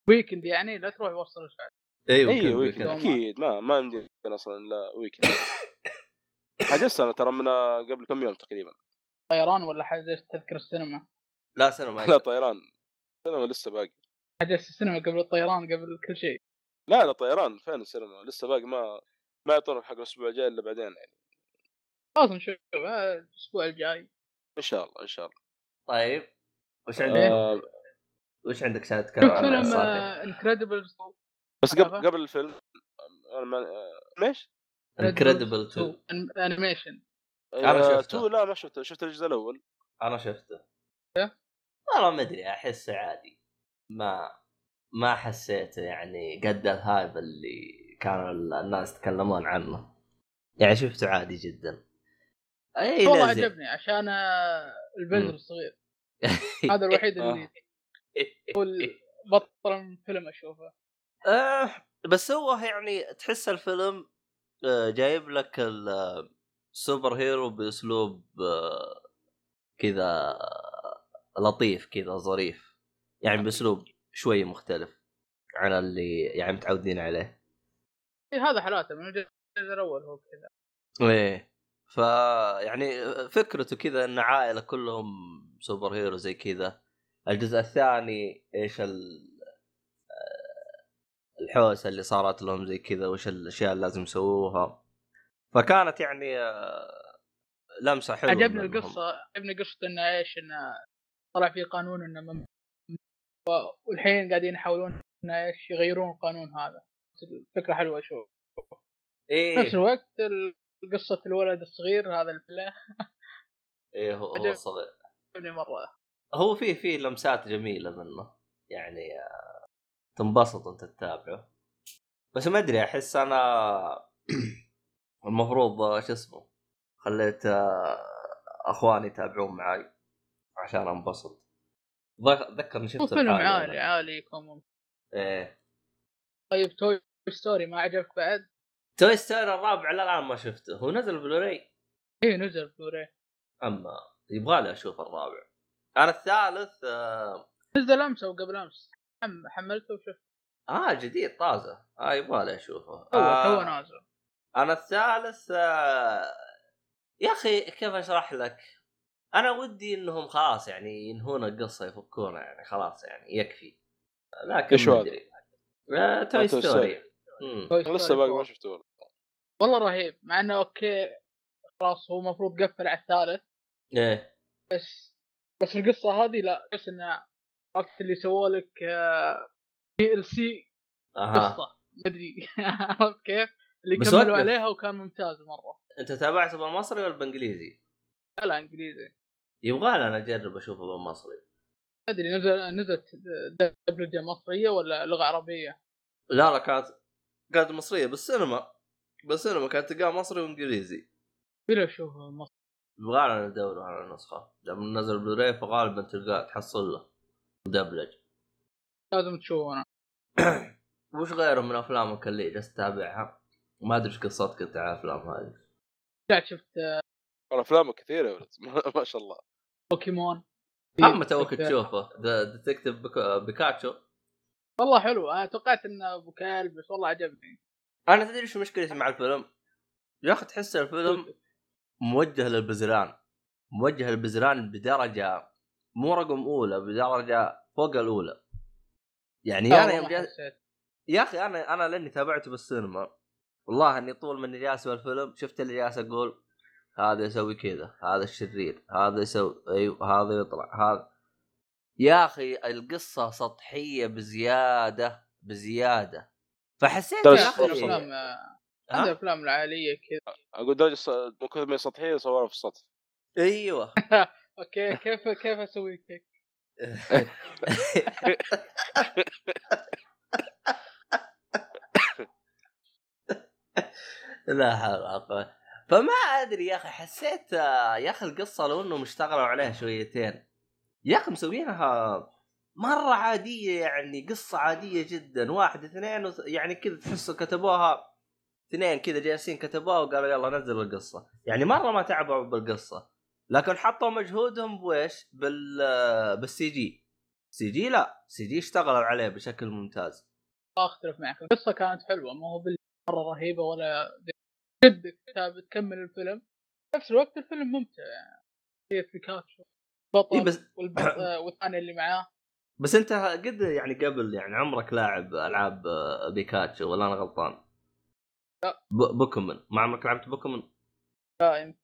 weekend يعني؟ لا تروح وسط الأسبوع. أيوه اي weekend. أكيد. ما ما يمدينا أصلا إلا weekend حجزت أنا ترى من قبل كم يوم تقريبا. طيران ولا حجزت تذكر السينما؟ لا سينما لا طيران. السينما لسه باقي. حجزت السينما قبل الطيران قبل كل شيء. لا لا طيران. فين السينما؟ لسه باقي. ما ما يعطونك حق الأسبوع الجاي إلا بعدين يعني. خلاص نشوف آه، الأسبوع الجاي. إن شاء الله إن شاء الله. طيب وش عندك؟ آه وش عندك عشان تتكلم عن فيلم؟ Incredibles بس قبل قبل الفيلم أنا ما آه، ليش؟ Incredible 2 animation أنا آه، شفته. two؟ لا ما شفته. شفت الجزء الأول. أنا شفته. إيه؟ والله ما أدري أحسه عادي. ما ما حسيته يعني قد ال hype اللي كانوا الناس يتكلمون عنه. يعني شفته عادي جدا. اي والله لازم. عجبني عشان آه، البلد. الصغير. هذا الوحيد اللي هو البطل من فيلم أشوفه. آه بس هو يعني تحس الفيلم آه جايب لك السوبر هيرو بأسلوب آه كذا لطيف كذا ظريف. يعني بأسلوب شوي مختلف عن اللي يعني متعودين عليه. إيه، هذا حالاته من الجزء الأول هو كذا. إيه. ف يعني فكرته كذا إن عائلة كلهم سوبر هيرو زي كذا. الجزء الثاني إيش ال آه، الحوسة اللي صارت لهم زي كذا وش الأشياء اللي لازم يسووها. فكانت يعني آه، لمسة حلوة عجبني. القصة عجبني قصة انه إيش انه طلع في قانون إنه مم... و- والحين قاعدين يحاولون انه إيش يغيرون القانون هذا. الفكرة حلوة شوف في نفس إيه الوقت ال- قصة الولد الصغير هذا الفلاح. إيه هو, هو صغير. مرة. هو في في لمسات جميلة منه. يعني آه، تنبسط انت تتابعه. بس ما أدري أحس أنا المفروض آه، شو اسمه خليت آه، أخواني يتابعون معاي عشان أنبسط. هو شفت فيلم عالي. عالي يكون إيه. طيب Toy Story ما عجبك بعد؟ Toy Story الرابع لا الان ما شفته. هو نزل بلوراي؟ إيه نزل بلوري أما يبغى لي أشوف الرابع. أنا الثالث آه, نزل أمس أو قبل أمس. حم- حملته وشفته. آه جديد طازة. آه يبغى لي اشوفه تو آه تو نازل. أنا الثالث آه، يا أخي كيف أشرح لك؟ أنا ودي إنهم خلاص يعني ينهون القصة يفكونها يعني خلاص يعني يكفي. لكن ما هذا؟ أدري. آه، Toy آه، Story. لسه باقي. ما شفته والله. رهيب مع إنه أوكي خلاص هو المفروض قفل على الثالث إيه بس بس القصة هذه لا بس انه وقت اللي سووا لك DLC قصة مدري عرفت كيف؟ اللي كملوا. عليها وكان ممتاز مرة أنت تابعته بالمصري ولا بالإنجليزي؟ لا لا إنجليزي يبغى أنا أجرب اشوفه بالمصري أدري نزل نزلت دبلجة مصرية ولا لغة عربية؟ لا لا كانت كانت مصرية بالسينما بس أنا كانت تلقاه مصري وإنجليزي. بلا شوف مصر يبغالنا ندور على نسخه لما نزل بلوراي فغالبا تلقاه تحصل له مدبلج. لازم تشوفه أنا وش غيره من أفلامك اللي جالس تتابعها؟ ما أدري إيش قصتك أنت على الأفلام هذه. رجعت شفت والله افلامه كثيرة ما شاء الله. بوكيمون. اما توك تشوفه؟ Detective Pikachu والله حلو. أنا توقعت إنه أبو كلب بس والله عجبني. أنا تدري شو مشكلتي مع الفيلم؟ يا أخي تحس الفيلم موجه للبزران موجه للبزران بدرجة مو رقم أولى بدرجة فوق الأولى يعني أنا يوم ما جا... حسيت. يا أخي أنا أنا لأني تابعته بالسينما والله إني طول مني جالس بالفيلم شفت اللي جالس أقول هذا يسوي كذا هذا الشرير هذا يسوي أيوه هذا يطلع هذا يا أخي القصة سطحية بزيادة بزيادة فحسيت أخي أخي الأفلام هذه الأفلام العائلية كذا. أقول درجه من كثر ما هي سطحية صورها في السطح. أيوه. أوكي كيف كيف أسوي كيك؟ لا حول ولا قوة. فما أدري يا أخي حسيت آه، يا أخي القصة لو انهم اشتغلوا عليها شويتين يا أخي مسوينها مرة عادية يعني قصة عادية جدا. واحد اثنين وث... يعني كذا تحسوا كتبوها اثنين كذا جالسين كتبوها وقالوا يلا نزل القصة يعني مرة ما تعبوا بالقصة. لكن حطوا مجهودهم بويش؟ بال بالسي جي سي جي لا. سي جي اشتغلوا عليه بشكل ممتاز. أختلف معك القصة كانت حلوة. ما هو مره رهيبة ولا جدك تكمل الفيلم. نفس الوقت الفيلم ممتع يعني. هي بيكاتشو بطل إيه بس. آه، والثاني اللي معاه. بس انت قد يعني قبل يعني عمرك لاعب ألعاب بيكاتشو ولا أنا غلطان؟ لا. بوكيمون. ما عمرك لعبت بوكيمون؟ دائم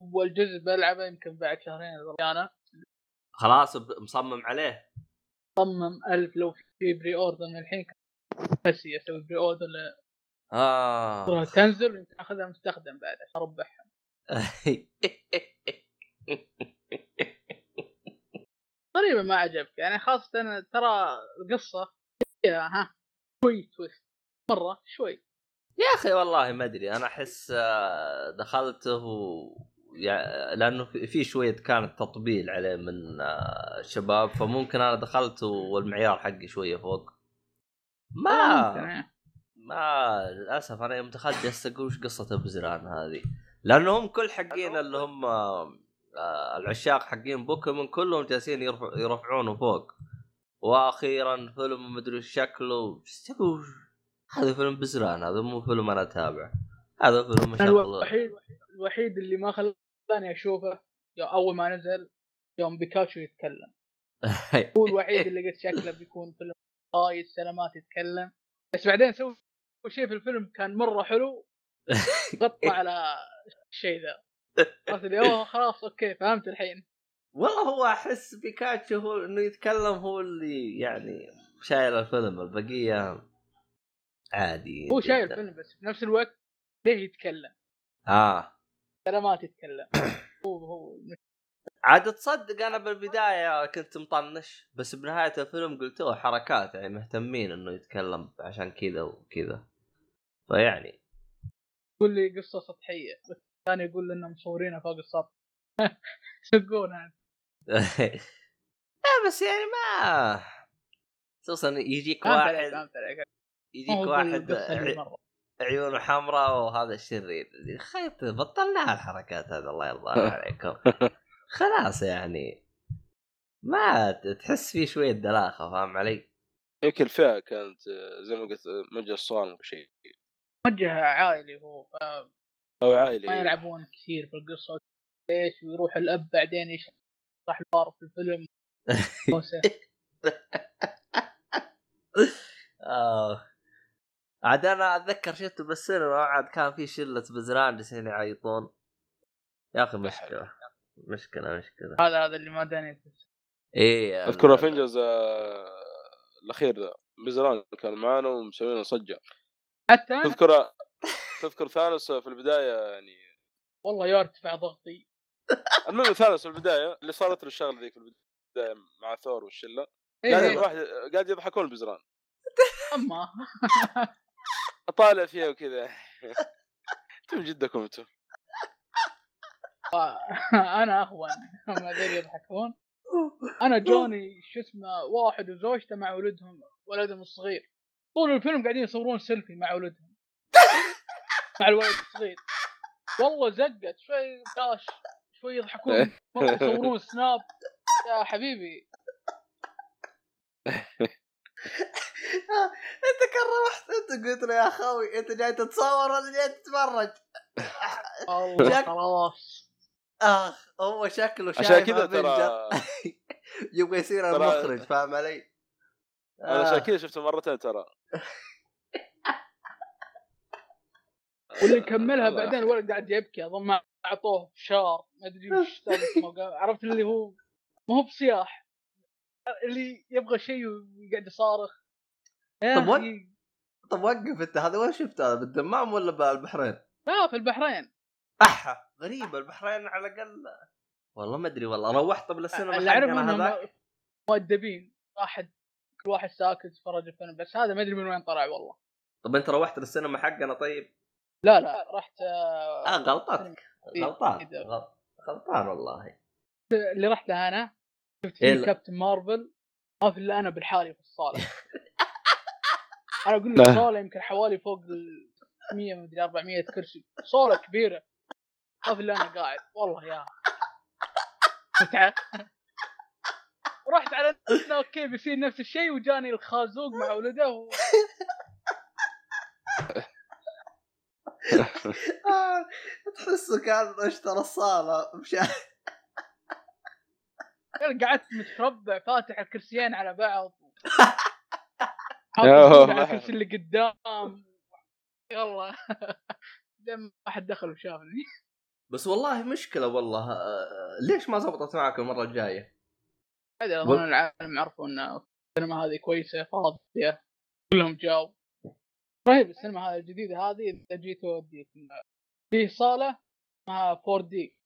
والجزء بلعبه يمكن بعد شهرين أنا خلاص مصمم عليه. صمم ألف لو في pre-order من الحين. بس أسوي بري أوردر آه. تنزل يمكن أخذها مستخدم بعد. عشان أربحها. غريبة ما عجبك. يعني خاصة أنا ترى القصة فيها ها شوي تويست مرة شوي. يا أخي والله ما أدري. أنا أحس آه، دخلته و... يع- لأنه في- في شوية كانت تطبيل عليه من آه، الشباب فممكن أنا دخلت والمعيار حقي شوية فوق. ما إيه. ما للأسف أنا يوم دخلت جالس أقول وش قصة بزران هذه؟ لأنهم كل حقين اللي هم آه، العشاق حقين بوكيمون كلهم جالسين يرفع يرفعونه فوق. وأخيرا فيلم مدري شكله. هذا فيلم بزران هذا مو فيلم أنا اتابعه هذا فيلم مشغل الوحيد الوحيد اللي ما خلاني أشوفه أول ما نزل يوم بيكاتشو يتكلم. هو الوحيد اللي قلت شكله بيكون فيلم قايد سلامات يتكلم. بس بعدين سووا شيء في الفيلم كان مرة حلو غطى على الشيء ذا. قلت لي أوه خلاص أوكي فهمت الحين. والله هو أحس بيكاتشو هو إنه يتكلم هو اللي يعني شايل الفيلم البقية عادي هو شايل. الفيلم بس في نفس الوقت ليه يتكلم؟ آه. سلامات يتكلم هو هو. عاد تصدق أنا بالبداية كنت مطنش بس بنهاية الفيلم قلت له حركات يعني مهتمين إنه يتكلم عشان كذا وكذا. فيعني. يقول لي قصة سطحية. الثاني يقول لنا مصورينها فوق السطح. سقونا لا بس يعني ما خصوصا يجيك واحد يجيك واحد. عيونه حمراء وهذا الشرير خيط بطلناها الحركات هذا الله يرضى عليكم. خلاص يعني ما تحس فيه شوية دلاخة فاهم علي؟ يمكن الفئة كانت آه، زي ما قلت آه، مجلس الصوان شيء موجه عائلي هو فما أو عائلي يلعبون كثير في القصة. إيش ويروح الأب بعدين يشرح البار في الفيلم. آه. عاد أنا أتذكر شفته بالسينما عاد كان في شلة بزران جالسين يعيطون. يا أخي مشكلة. مشكلة مشكلة. هذا هذا اللي ما داني إيه أذكر ال- Avengers الأخير ذا بزران كان معانا ومسويين صجة. حتى أنا تذكر ثانوس في البداية يعني والله يرتفع ضغطي. المهم ثانوس في البداية اللي صارت له الشغلة ذيك في البداية مع ثور والشلة. إيه. قاعد إيه. واحد قاعد يضحكون البزران أما. أطالع فيها وكذا. من جدكم أنتم. أنا أخوان ما ادري يضحكون. أنا جوني شو اسمه واحد وزوجته مع ولدهم ولدهم الصغير. طول الفيلم قاعدين يصورون سيلفي مع ولدهم. مع الولد الصغير والله زقت شوي كاش شوي يضحكون يصورون سناب يا حبيبي انت كان روحت انت قلت له يا أخوي انت جاي تتصور ولا جاي تتفرج؟ والله خلاص آخ هو شكله شايف عشان كذا افنجر ترى يبغى يصير المخرج فاهم علي؟ أنا عشان. كذا شفته مرتين ترى واللي يكملها الله بعدين الولد قاعد يبكي أظن ما أعطوه فشار ما أدري وش. عرفت اللي هو ما هو بصياح. اللي يبغى شيء ويقعد يصارخ. طب أخي، طب وقف أنت هذا وين شفته؟ هذا بالدمام ولا بالبحرين؟ لا في البحرين. أحا غريبة البحرين على الأقل. والله ما أدري والله روحت طب السينما اللي أعرف انهم مؤدبين. واحد كل واحد ساكت يتفرج الفيلم بس هذا ما أدري من وين طلع والله. طب أنت روحت للسينما حقنا طيب؟ لا لا رحت آه، آه غلطتك إيه، غلطان غلطان والله. اللي رحت له أنا شفت فيه. كابتن مارفل ما في إلا أنا بالحالي في الصالة. أنا أقول. لك صالة يمكن حوالي فوق ال 100 مدري 400 كرسي. صالة كبيرة. ما في إلا أنا قاعد. والله يا. متعه رحت على أوكي بيصير نفس الشيء وجاني الخازوق مع ولده و... آه، تحسه كان اشترى الصاله مشان قعدت متربع فاتح الكرسيين على بعض. حاط يا الزوج على الله. الكرسي اللي قدام. يلا. لما ما حد دخل وشافني. بس والله مشكلة والله. آه، ليش ما زبطت معك المرة الجاية؟ و- اظن العالم عرفوا إن السينما هذه كويسة فاضية. كلهم جاوا رهيب السينما هذه الجديدة هذه إذا جيت أوديك في صالة اسمها 4D.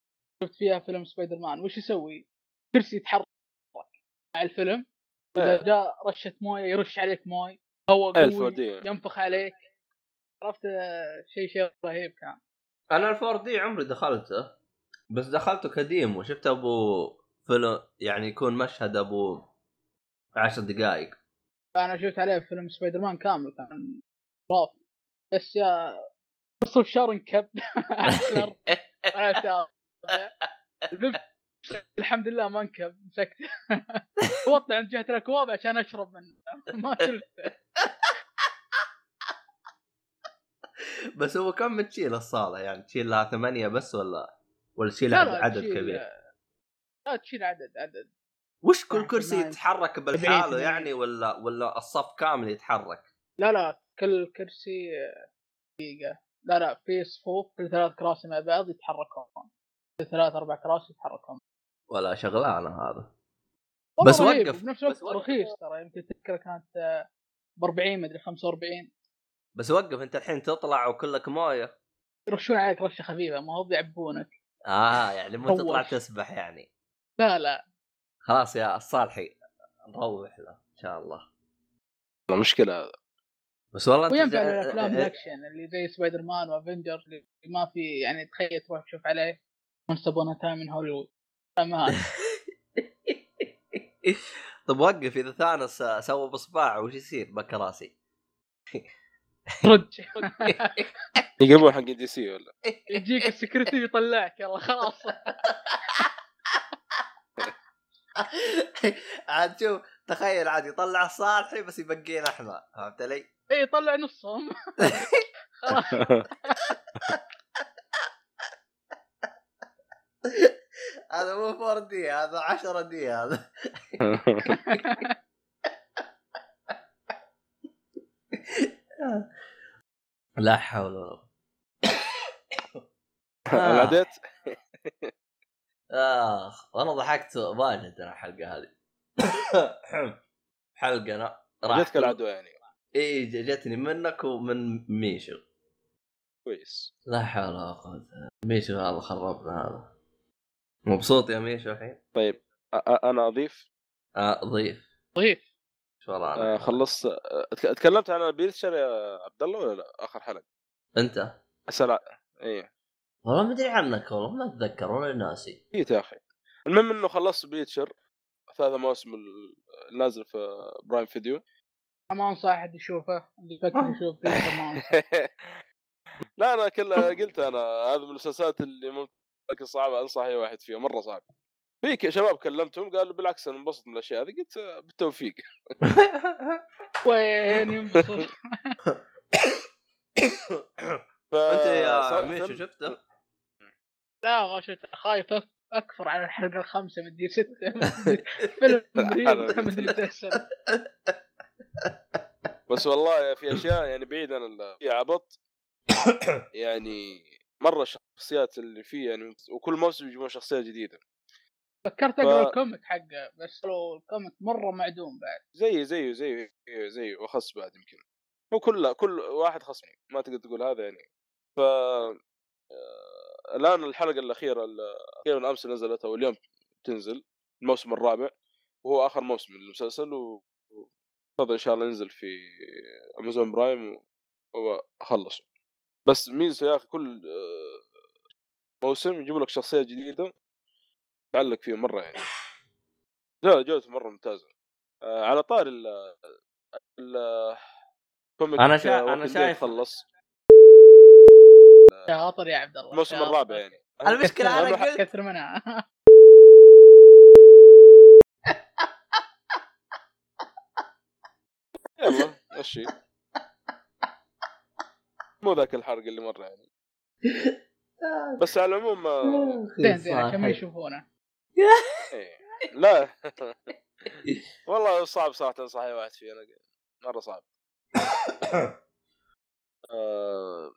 شفت فيها فيلم سبايدر مان وش يسوي؟ كرسي يتحرك. مع الفيلم. اذا جاء رشة موية يرش عليك موي هواء الف قوي ينفخ عليك. عرفت؟ شيء شيء رهيب كان. أنا ال four D عمري دخلته. بس دخلته ك demo وشفت أبو فيلم يعني يكون مشهد أبو عشر دقائق. أنا شفت عليه فيلم سبايدر مان كامل كان. خرافي بس يا نص الشهر انكب. الحمد لله ما انكب مسكت. وطلع عند جهة الأكواب عشان أشرب منه ما شلته بس هو كم تشيل الصالة يعني تشيل لها ثمانية بس ولا؟ ولا تشيل عدد, تشيل- كبير؟ لا تشيل عدد عدد. وش كل يعني كرسي. يتحرك بالحالة. يعني ولا ولا الصف كامل يتحرك؟ لا لا. كل كرسي دقيقة. لا لا في صفوف كل ثلاث كراسي مع بعض يتحركون. كل ثلاث أربع كراسي يتحركون. ولا شغلانة هذا. بس وقف، الوقت بس وقف. رخيص ترى يمكن التذكرة كانت ب 40 مدري 45 بس وقف أنت الحين تطلع وكلك موية. يرشون عليك رشة خفيفة ما هو بيعبونك. آه يعني مو تطلع. تسبح يعني. لا لا. خلاص يا الصالحي نروح له إن شاء الله. مشكله هذا بس والله وينفع للأفلام إيه- الأكشن اللي زي Spider-Man و Avengers اللي ما في يعني تخيل تروح تشوف عليه upon a time in Hollywood. ما طب وقف إذا ثانوس سوى بصباع وش يصير؟ بكراسي رج. يقلبون حق دي سي ولا؟ يجيك السكرتير يطلعك يلا خلاص. عاد شوف تخيل عاد يطلع الصالحي بس يبقينا إحنا فهمت علي؟ اي طلع نصهم. خلاص هذا مو 4 دي هذا 10 دي هذا. لا حول ولا قوة. العديت آخ وأنا ضحكت واجد أنا الحلقة هذه. حلقة أنا جتك العدوى يعني. اي جتني منك ومن ميشو. كويس. لا حول ولا قوة. ميشو هذا خربنا هذا. مبسوط يا ميشو الحين؟ طيب أنا أضيف؟ آه ضيف ضيف شو ورانا؟ آه، خلصت. تك- تكلمت عن ال Preacher يا عبد الله ولا لا؟ آخر حلقة. أنت؟ أسأل ع- إيه. والله ما أدري عنك والله ما أتذكر ولا ناسي. جيت يا أخي. المهم إنه خلصت Preacher ثلاثة مواسم النازل في Prime Video. ما أنصح أحد يشوفه اللي يفكر يشوف فيه ما أنصح. لا أنا كلها قلت أنا هذا من المسلسلات اللي ممكن لكن صعبة أنصح أي واحد فيها مرة صعب في شباب كلمتهم قالوا بالعكس أنا انبسط من الأشياء هذه قلت آه، بالتوفيق. وين ينبسط؟ ف... أنت يا ميشو شفته؟ لا غشت خايف أك- أكثر على الحلقة الخامسة مدري ستة فيلم مدري تسلسل بس والله في أشياء يعني بعيد عن ال- في عبط. يعني مرة الشخصيات اللي فيه يعني وكل موسم يجيبون شخصية جديدة. فكرت أقرأ ال comic حقه بس لو ال comic مرة معدوم بعد. زي زيه زيه زيه وخص بعد يمكن. هو كل كل واحد خصني ما تقدر تقول هذا يعني. ف آه، الآن الحلقة الأخيرة الأخيرة من أمس نزلت أو اليوم تنزل الموسم الرابع وهو آخر موسم من المسلسل و تفضل إن شاء الله ينزل في امازون برايم واخلصه بس ميزة يا أخي كل آه، موسم يجيبوا لك شخصية جديدة تعلق فيه مرة يعني. لا جودته مرة ممتازة. آه، على طار ال ال أنا شا- Dead شايف- خلص. شاطر يا عبد الله الموسم. الرابع يعني. المشكلة أنا قلت كثر منها. يلا مشي. مو ذاك الحرق اللي مرة يعني. بس على العموم آه، زين زين عشان ما يشوفونه. إيه. لا. والله صعب صراحة انصح اي واحد فيه أنا مرة صعب. آه،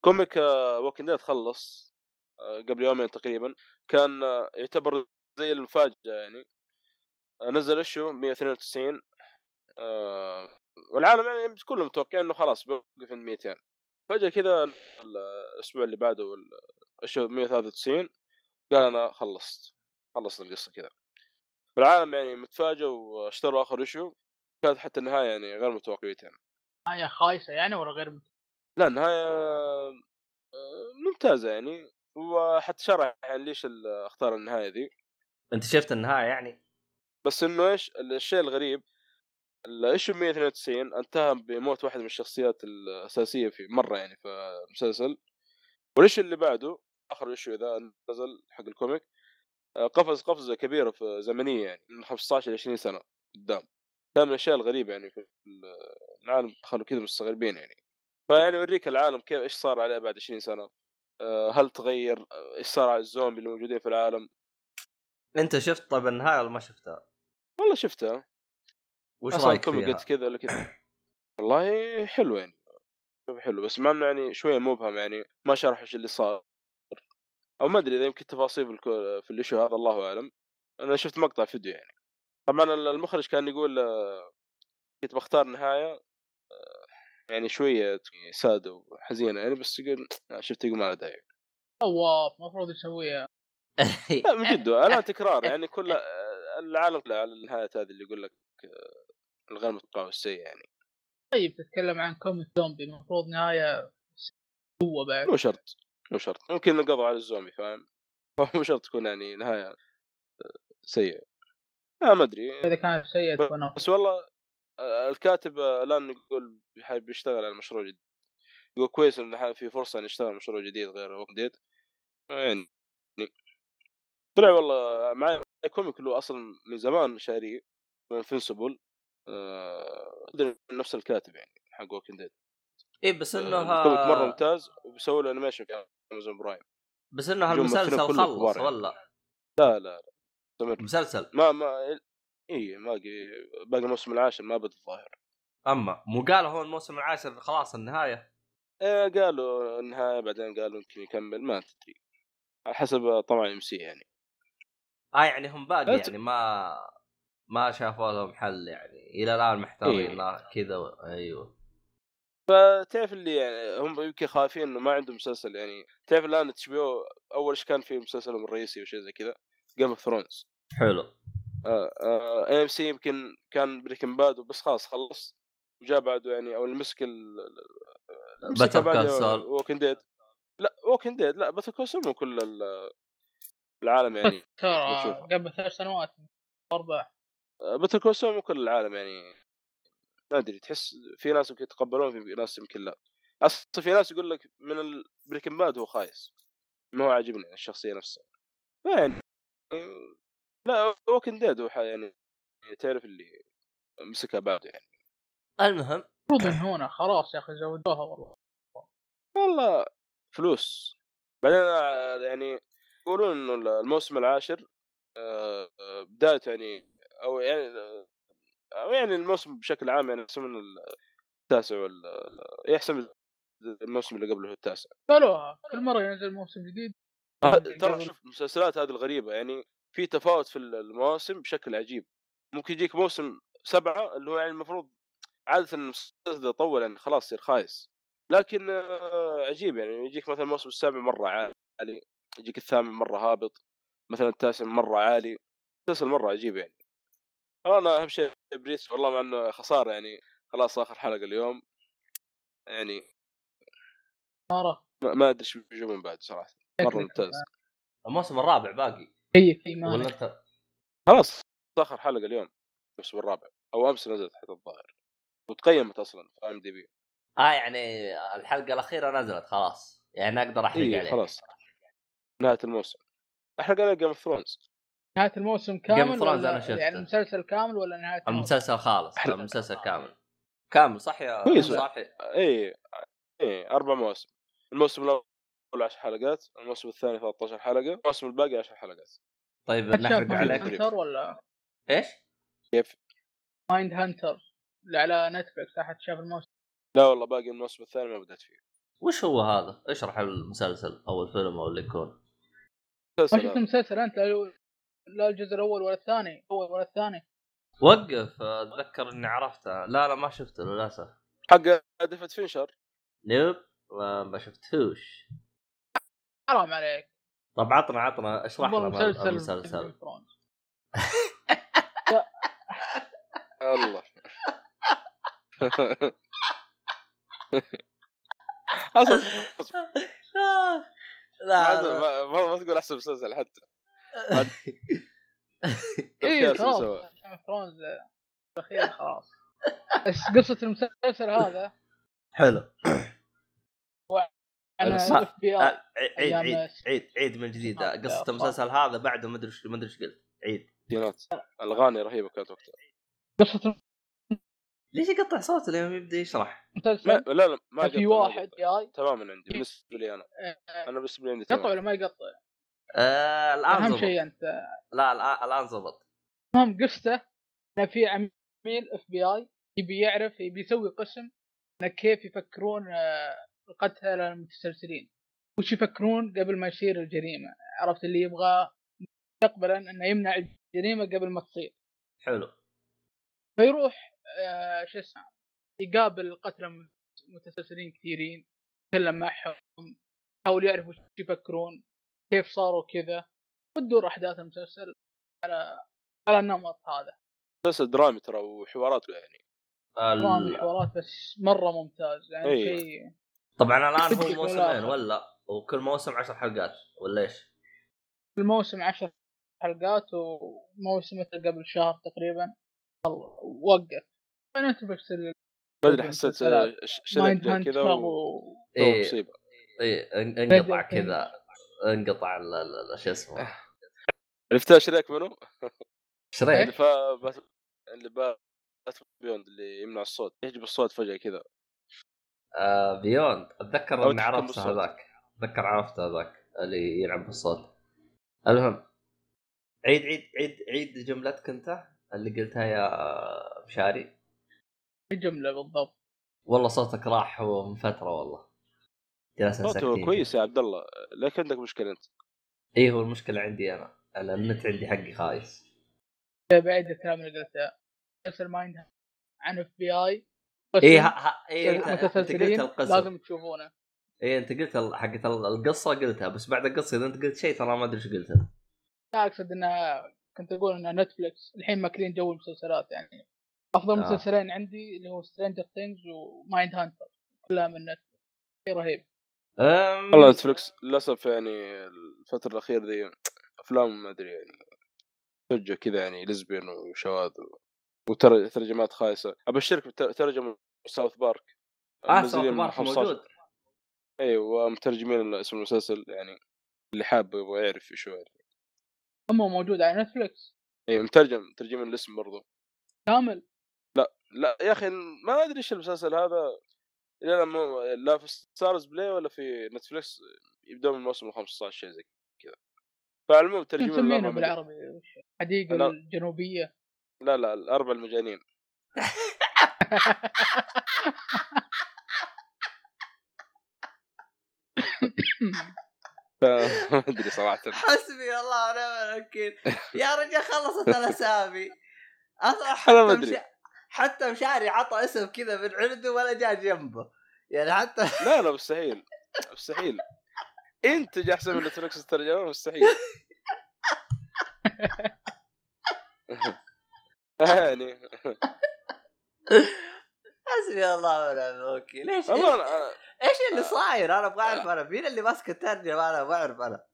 comic Walking Dead خلص آه، قبل يومين تقريبا. كان آه، يعتبر زي المفاجاه يعني. آه، نزل اشو 192 آه، والعالم يعني كلهم متوقعين إنه خلاص بيوقف عند 200 فجأة كذا ال- الأسبوع اللي بعده اشو 193 قال أنا خلصت خلصت القصة كذا العالم يعني متفاجئ واشتروا آخر اشو كانت حتى النهاية يعني غير متوقعه يعني. هاي خايسة يعني ولا غير مت- لا النهاية آه، ممتازة يعني وحتى شرح يعني ليش اختار النهاية ذي أنت شفت النهاية يعني؟ بس إنه إيش الشيء الغريب ال issue 192 انتهى بموت واحد من الشخصيات الأساسية في مرة يعني في المسلسل. وال issue اللي بعده؟ آخر issue ذا نزل حق ال comic. آه، قفز قفزة كبيرة في زمنية يعني من 15 ل 20 سنة قدام. كان من الأشياء الغريبة يعني في العالم خلوا كذا مستغربين يعني. فيعني يوريك العالم كيف إيش صار عليه بعد 20 سنة. آه، هل تغير؟ إيش صار على الزومبي اللي موجودين في العالم؟ أنت شفت؟ طيب النهاية ولا ما شفتها؟ والله شفتها. وش رأيك فيها؟ قلت كذا ولا كذا والله حلو يعني حلو بس مع انه يعني شوية مبهم يعني ما شرح إيش اللي صار. أو ما أدري إذا يمكن تفاصيل في, الكو... في الايشو هذا الله أعلم. أنا شفت مقطع فيديو يعني. طبعا المخرج كان يقول كنت بختار نهاية يعني شوية ساده وحزينة يعني بس يقول شفت يقول ما له داعي. طواف المفروض يسويها. لا من جد الان تكرار يعني كل العالم على النهايات هذه اللي يقول لك الغير متوقعه والسيء يعني. طيب تتكلم عن comic زومبي المفروض نهاية قوة بعد. مو شرط مو شرط ممكن نقضوا على الزومبي فاهم؟ مو شرط تكون يعني نهاية آه، سيئة. آه ما أدري. إذا كانت سيئة تكون بس والله آه، الكاتب الآن يقول حابب يشتغل على مشروع جديد. يقول كويس انه في فرصة ان يشتغل مشروع جديد غير Walking Dead يعني طلع والله معي comic له أصلا من زمان شاريه من Invincible من نفس الكاتب يعني حق Walking Dead إيه بس إنه ال comic مره ممتاز وبيسوي له animation في Amazon Prime بس إنه يوم المسلسل الممثلين كلهم خلص يعني. ولا لا لا لا استمر مسلسل. ما ما اي باقي باقي الموسم العاشر ما بدا الظاهر. أما مو قالوا هو الموسم العاشر خلاص النهاية؟ إيه قالوا النهاية بعدين قالوا يمكن يكمل ما تدري. على حسب طمع AMC يعني. آه يعني هم باقي يعني ما ما شافوا لهم حل يعني. إلى الآن محتارين إيه. كذا و... أيوه. تعرف اللي يعني هم يمكن خايفين إنه ما عندهم مسلسل يعني. تعرف الآن HBO أول إيش كان في مسلسلهم الرئيسي وشيء زي كذا؟ Game of Thrones حلو. AMC يمكن كان Breaking Bad وبس خلاص خلص. وجاء بعده يعني أو اللي مسك ال Call Saul. Walking Dead لا Walking Dead لا Better Call Saul مو كل ال- العالم يعني. ترى. قبل ثلاث سنوات Better Call Saul مو كل العالم يعني ما أدري تحس في ناس يمكن يتقبلون في ناس يمكن لا. أصلا في ناس يقول لك من ال Breaking Bad هو خايس ما هو عاجبني الشخصية نفسها. يعني لا Walking Dead هو ح- يعني تعرف اللي مسكها بعد يعني. المهم المفروض هنا خلاص يا أخي زودوها والله. والله فلوس. بعدين يعني يقولون إنه الموسم العاشر آه، آه، بدايته يعني أو يعني أو يعني الموسم بشكل عام يعني احسن من التاسع ولا يحسن الموسم اللي قبله التاسع. قالوها كل مرة ينزل موسم جديد. آه، ترى شوف المسلسلات هذه الغريبة يعني في تفاوت في المواسم بشكل عجيب. ممكن يجيك موسم سبعة اللي هو يعني المفروض عادة المسلسل إذا طول يعني خلاص يصير خايس. لكن آه، عجيب يعني يجيك مثلا الموسم السابع مرة عالي يجيك الثامن مرة هابط مثلا التاسع مرة عالي. مسلسل مرة عجيب يعني. أنا أهم شيء بريس والله مع إنه خسارة يعني خلاص آخر حلقة اليوم يعني مره ما ما أدري إيش بيجوا من بعد صراحة مرة ممتاز. الموسم الرابع باقي. هي في ولا مانع أنت خلاص آخر حلقة اليوم الموسم الرابع أو أمس نزلت حتى الظاهر وتقيمت أصلا في إم دي بي. آه يعني الحلقة الأخيرة نزلت خلاص يعني أقدر أحرق إي عليك. خلاص نهاية الموسم. أحرق عليك Game of Thrones نهاية الموسم كامل ولا أنا شفته. يعني المسلسل كامل ولا نهاية الموسم؟ المسلسل خالص أحلى. المسلسل كامل كامل صح يا كويس. صاحي اي اي أربع مواسم الموسم الأول 10 حلقات الموسم الثاني 13 حلقة الموسم الباقي 10 حلقات طيب نحرق عليك. Hunter ولا إيش؟ كيف؟ Mindhunter اللي على Netflix احد شاف الموسم لا والله باقي الموسم الثاني ما بدأت فيه وش هو هذا؟ اشرح المسلسل أو الفيلم أو اللي يكون ما مسلسل شفت. المسلسل أنت لا- الجزء الأول ولا الثاني الأول ولا الثاني. وقف أتذكر إني عرفته. لا لا ما شفته للأسف. حق ديفيد فينشر؟ نيب ما شفتهوش حرام عليك. طب عطنا عطنا. اشرح لنا مسلسل المسلسل؟ Thrones. الله أصلا لا ما تقول أحسن مسلسل حتى. اي خلاص. الأخير خلاص. بس قصة المسلسل هذا؟ حلو. آه، عيد عيد. عيد عيد من جديد. آه، قصة لا، المسلسل هذا بعده ما أدري ما أدري إيش قلت. عيد. دينات. الأغاني رهيبة كانت وقتها. قصة ليش يقطع صوته لما يبدأ يشرح؟ ما لا لا ما في واحد. جاي. تماما عندي بالنسبة لي أنا. آه، أنا بالنسبة لي عندي يقطع ولا ما يقطع؟ آه الآن أهم شيء أنت لا الآن زبط. المهم قصته ان في عميل إف بي آي يبي يعرف يبي يسوي قسم إنه كيف يفكرون آه، القتلة المتسلسلين. وش يفكرون قبل ما يصير الجريمة؟ عرفت اللي يبغى مستقبلا إنه يمنع الجريمة قبل ما تصير. حلو. فيروح آه، شو اسمه يقابل قتلة متسلسلين كثيرين يتكلم معهم يحاول يعرف وش يفكرون. كيف صاروا كذا وتدور احداث المسلسل على على النمط هذا مسلسل درامي ترى وحوارات يعني درامي. حوارات بس مرة ممتاز يعني أيوة. شيء طبعا الآن هو موسمين ولا- وكل موسم عشر حلقات ولا إيش؟ الموسم عشر حلقات وموسم مثل قبل شهر تقريبا وقف نتفلكس أدري حسيت المسلسلات. ش- شريت مايند لي هانتر كذا و- و... إيه. مصيبة اي إن- إنقطع كذا انقطع ال- ال- ال- شو اسمه. عرفتها شريك منه؟ اللي شريت فا اللي با بيوند اللي يمنع الصوت. يحجب الصوت فجأة كذا. آه بيوند. أتذكر إني عرفت بالصوت. هذاك. أتذكر عرفت هذاك اللي يلعب بالصوت. المهم عيد عيد عيد عيد جملتك أنت اللي قلتها يا آه، مشاري؟ الجمله بالضبط. والله صوتك راح هو من فترة والله. صوته اسكت كويس يا عبد الله. ليك عندك مشكلة أنت؟ اي هو المشكلة عندي أنا. النت عندي حقي خايس. بعيد الكلام اللي قلته مسلسل مايند عن FBI اي ها ها اي أنت قلت لازم تشوفونه. اي أنت قلت حقت ال- القصة قلتها بس بعد القصة إذا أنت قلت شيء ترى ما أدري إيش قلت لا أقصد انها كنت أقول ان Netflix الحين ماكلين جو المسلسلات يعني. أفضل آه. مسلسلين عندي اللي هو Stranger Things و Mindhunter كلها من Netflix شيء رهيب. أم... والله Netflix للأسف يعني الفترة الأخيرة ذي أفلام ما أدري يعني فجأة كذا يعني lesbian وشواذ وترجمات خايسة. أبشرك بترجمه ساوث بارك. آه ساوث بارك 15 موجود. أيوه ومترجمين اسم المسلسل يعني اللي حاب يبغى يعرف شو يعني اما موجود على Netflix اي مترجم مترجمين الاسم برضو. كامل. لا يا أخي ما أدري إيش المسلسل هذا. لا لا, لا في Starz Play ولا في Netflix يبدا من الموسم ال 15 شيء زي كذا فالمهم مج- بالعربي وش؟ الحديقه لا. الجنوبية لا لا الأربع المجانين ما أدري صراحة حسبي الله ونعم الوكيل يا رجال خلصت الأسامي أصلا أنا ما. مش... حتى مشاري عطى اسم كذا من عنده ولا جاء جنبه. يعني حتى لا لا مستحيل. مستحيل. انتج احسن من نتفلكس الترجمه مستحيل. يعني. حسبي الله ونعم الوكيل. ليش إيش, اللي صاير؟ أنا أبغى أعرف أنا مين اللي ماسك الترجمة؟ أنا أبغى أعرف أنا.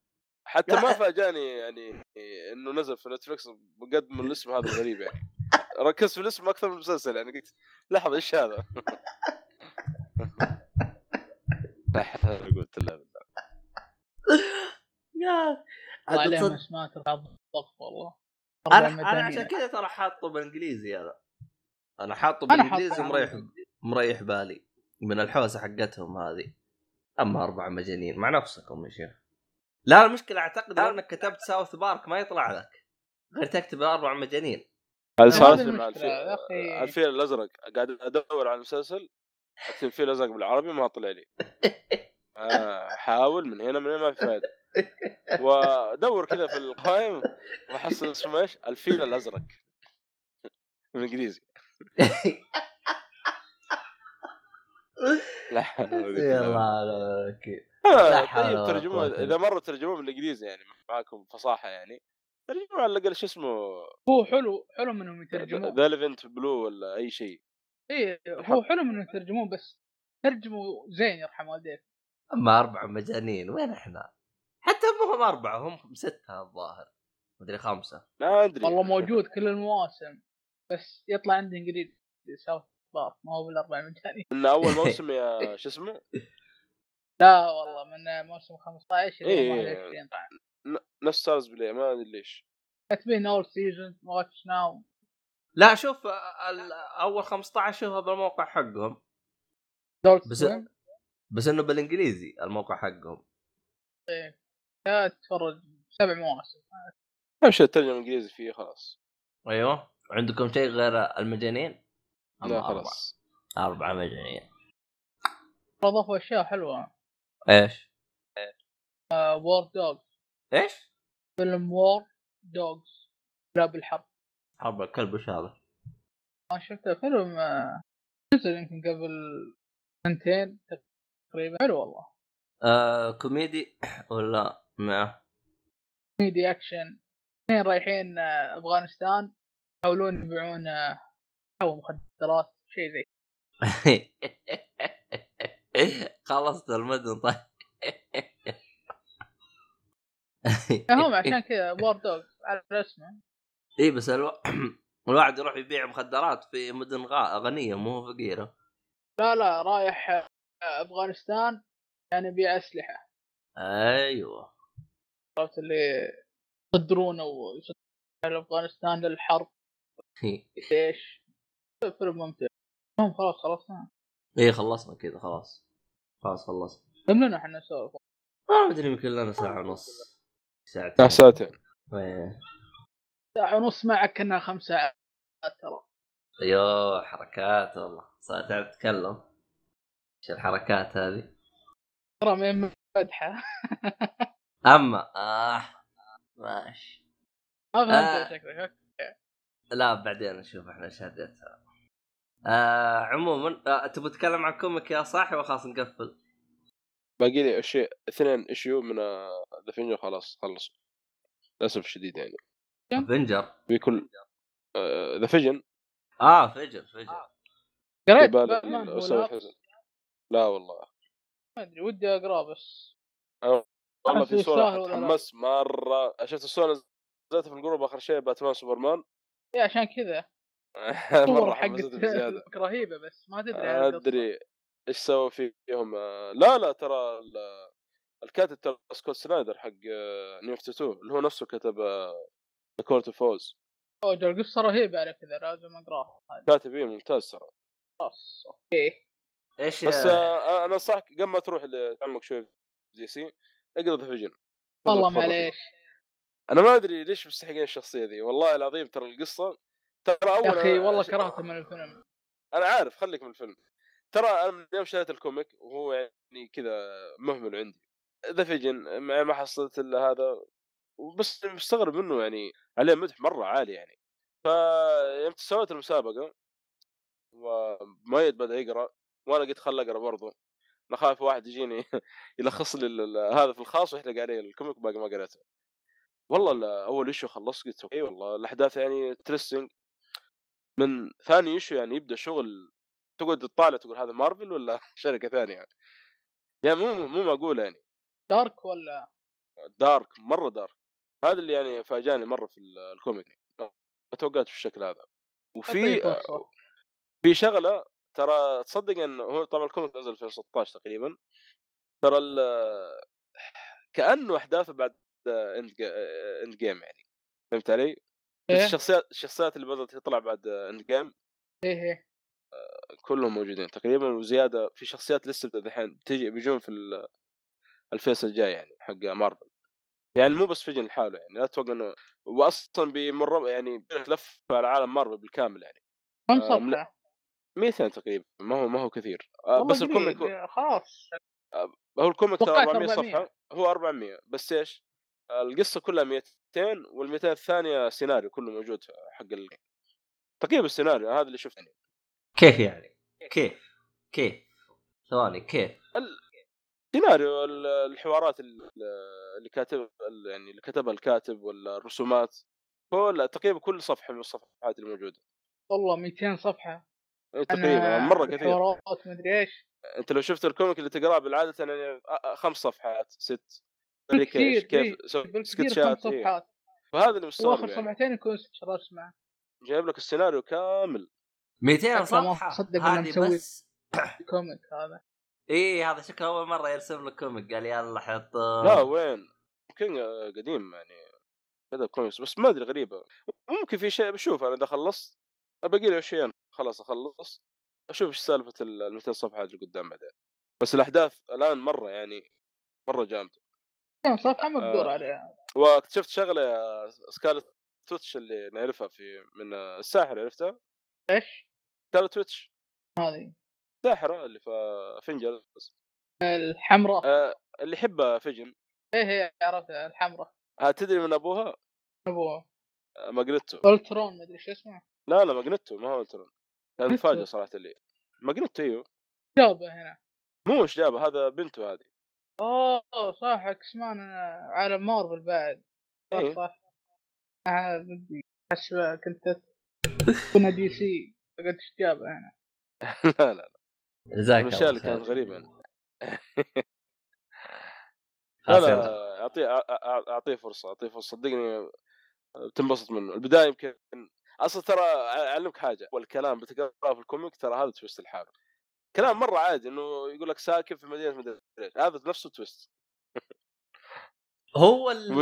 حتى ما فاجأني يعني إنه نزل في نتفلكس بقد من الاسم هذا الغريب يعني. ركزت في الاسم أكثر من المسلسل يعني قلت لحظة إيش هذا؟ لا حول ولا قوه الا بالله يا عليه ما الضغط والله. أنا أنا مجانين. عشان كذا ترى حاطه بالإنجليزي هذا. أنا حاطه أنا بالإنجليزي مريح مريح بالي. من الحوسة حقتهم هذه. أما أربع مجانين. مع نفسكم يا شيخ. لا المشكلة أعتقد لو أنك كتبت ساوث بارك ما يطلع لك. غير تكتب أربع مجانين. هذه هذه صارت لي مع المشكلة، يا الفيل أخي. الفيل الأزرق. قاعد أدور على المسلسل اكتب الفيل الأزرق بالعربي ما طلع لي. آه، حاول من هنا من هنا ما في فائده وأدور كذا في القائمه واحصل اسمه إيش؟ الفيل الأزرق. بالإنجليزي. لا حول طيب ترجموه إذا مره ترجموه بالإنجليزي يعني معاكم فصاحة يعني. ترجموه على الأقل شو اسمه هو حلو حلو منهم يترجمون ذا ليفنت بلو ولا أي شيء. إيه هو حلو منهم يترجمون بس ترجموا زين يرحم والديك. أما أربع مجانين وين إحنا؟ حتى مو هم أربعة هم ستة الظاهر. مدري خمسة. ما أدري. والله موجود كل المواسم. بس يطلع عندي إنجليزي South Park ما هو بالاربع مجاني من أول موسم يا شو اسمه؟ لا والله من موسم 15 إيه. إلى 21 طبعا. ن- نفس Starz Play ما أدري ليش. كاتبين اول season watch now لا شوف ال- أول 15 شوفها بالموقع حقهم. بس- بس إنه بالإنجليزي الموقع حقهم. إيه. يا تتفرج سبع مواسم. أهم شيء الترجمه الانجليزي فيه خلاص. أيوه. عندكم شيء غير المجانين؟ لا. خلاص. أربعة مجانين. اضافوا أشياء حلوة. إيش؟ War Dog إيش؟ فيلم War Dogs كلاب الحرب حرب الكلب وش هذا؟ ما شفته فيلم آه، نزل يمكن قبل سنتين تقريبا. حلو والله. آه كوميدي ولا ما كوميدي أكشن. اثنين رايحين آه، أفغانستان. يحاولون يبيعون آه، أو مخدرات شيء زي. خلصت المدن طيب. هم عشان كذا War Dog على اسمه إي بس ألو... الواحد يروح يبيع مخدرات في مدن غا... غنية مو فقيرة. لا لا رايح آه، أفغانستان يعني يبيع أسلحة. أيوه. عرفت اللي يصدرونه ويصدرون على افغانستان للحرب. ليش؟ فيلم ممتع. المهم خلاص خلصنا. إي خلصنا كذا خلاص. خلاص خلصنا. كم لنا إحنا نسولف. ما أدري يمكن لنا ساعة ونص. ساعتين. لا ساعتين. إيه. ساعة ونص معك كانها خمس ساعات ترى. أيوه حركات والله. صار تعرف تتكلم؟ إيش الحركات هذه؟ ترى من مدحه أما آه ماشي. ما فهمت آه. شكلك. لا بعدين نشوف إحنا إيش هديتها. آه عموما آه تبغى تتكلم عن comic يا صاحي؟ وخلاص نقفل. باقي لي شيء اثنين issue من The Avenger خلاص خلصوا للأسف الشديد يعني. افنجر بيكون ذا فيجن آه قريت؟ باتمان هو أسوي الأب. الحزن لا والله. ما أدري ودي اقراه بس. والله في صورة؟ تحمست مرة. شفت الصورة نزلتها في الجروب آخر شيء باتمان سوبرمان؟ اي عشان كذا. الصور حمستني حقت رهيبة بس ما تدري. أدري. إيش سووا فيهم؟ آه، لا لا ترى ال- الكاتب ترى سكوت سنايدر حق New 52 اللي هو نفسه كتب The Court of Owls أوه، جا القصة رهيبة على كذا لازم أقرأها. كاتب إيه ممتاز ترى. خلاص أوكي. إيش بس آه، أنا أنصحك قبل ما تروح ل- تعمق شوي في DC اقرأ The Vision والله معليش. أنا ما أدري ليش مستحقين الشخصية ذي والله العظيم ترى القصة ترى أول يا أخي والله كرهته من الفيلم. أنا عارف خليك من الفيلم. ترى أنا من يوم شريت ال comic وهو يعني كذا مهمل عندي. The Vision ما حصلت إلا هذا بس مستغرب منه يعني عليه مدح مرة عالي يعني. فيوم سويت المسابقة ومؤيد بدأ يقرأ وأنا قلت خل أقرأ برضه أنا خايف واحد يجيني يلخص لي هذا في الخاص ويحرق علي ال comic باقي ما قريته. والله أول issue خلصت قلت أوكي والله الأحداث يعني interesting من ثاني issue يعني يبدأ شغل تقعد تطالع تقول هذا مارفل ولا شركة ثانية يعني, يعني مو مو معقولة يعني. dark ولا؟ dark مرة dark. هذا اللي يعني فاجأني مرة في ال- ال comic ما توقعت بالشكل هذا. وفي. في شغلة ترى تصدق انه هو طبعا ال comic نزل في 16 تقريبا. ترى ال- كأنه أحداثه بعد Endgame يعني. فهمت علي؟ إيه؟ الشخصيات الشخصيات اللي بدأت تطلع بعد Endgame. إيه إيه. كلهم موجودين تقريبا وزيادة في شخصيات لسه الحين بتجي بيجون في ال- ال phase الجاي يعني حق مارفل يعني مو بس Vision لحاله يعني لا تتوقع إنه واصلا بيمر يعني لف على عالم مارفل بالكامل يعني كم آه، صفحه؟ 200 تقريبا ما هو ما هو كثير آه، بس ال comic خلاص هو ال comic ترى توقعت 400 400. صفحة هو 400 بس إيش؟ القصة كلها 200 وال 200 الثانية سيناريو كله موجود حق ال... تقريبا السيناريو هذا اللي شفته يعني. كيف يعني؟ كيف؟ كيف؟ ثواني كيف؟ سيناريو ال- الحوارات ال- اللي كاتب يعني اللي كتبها الكاتب ولا الرسومات كل تقريبا كل صفحة من الصفحات اللي موجودة والله 200 صفحة إيه، تقريبا مرة كثير حوارات مدري إيش أنت لو شفت ال comic اللي تقرأه بالعادة يعني خمس صفحات ست إيش- كيف إيه، سكتشات خمس إيه. صفحات فهذا اللي مستغرب وآخر يعني. صفحتين يكون رسمه جايب لك السيناريو كامل 200 حتى ما صفحه تصدق إنه هذه مسوي- بس comic هذا. إي هذا شكله أول مرة يرسم لك comic. قال يلا حط. لا وين؟ آه، قديم يعني. كذا كوميكس بس ما أدري غريبة. ممكن في شيء بشوف أنا إذا خلصت باقي لي شيئين. خلاص أخلص. أشوف إيش سالفة ال 200 صفحة اللي قدام بعدين بس الأحداث الآن مرة يعني مرة جامدة. 200 صفحه مقدور آه. عليها. واكتشفت شغلة يا Scarlet Witch اللي نعرفها في من الساحر عرفتها؟ إيش؟ Scarlet Witch. هذه. ساحره اللي في Avengers الحمراء. آه اللي يحبها Vision إيه هي عرفتها الحمراء. تدري من أبوها؟ ابوه آه Magneto Ultron مدري شو اسمه. لا لا Magneto ما هو Ultron Magneto. مفاجئ صراحة لي Magneto أيوه. جابه هنا. مو إيش جابه هذا بنته هذه. أوه صح X-Men عالم مارفل بعد. صح إيه. صح. آه، بدي كنت كنا DC. قلت إيش جابه هنا. لا لا جزاك الاشياء الله اللي كانت. غريبة. لا لا. اعطيه أعطيه فرصة أعطيه فرصة. صدقني بتنبسط منه. البداية يمكن أصلا ترى أعلمك حاجة. والكلام بتقراه في الكوميك ترى هذا تويست الحاله كلام مرة عادي إنه يقول لك ساكن في مدينة مدري إيش. هذا نفسه تويست هو ال.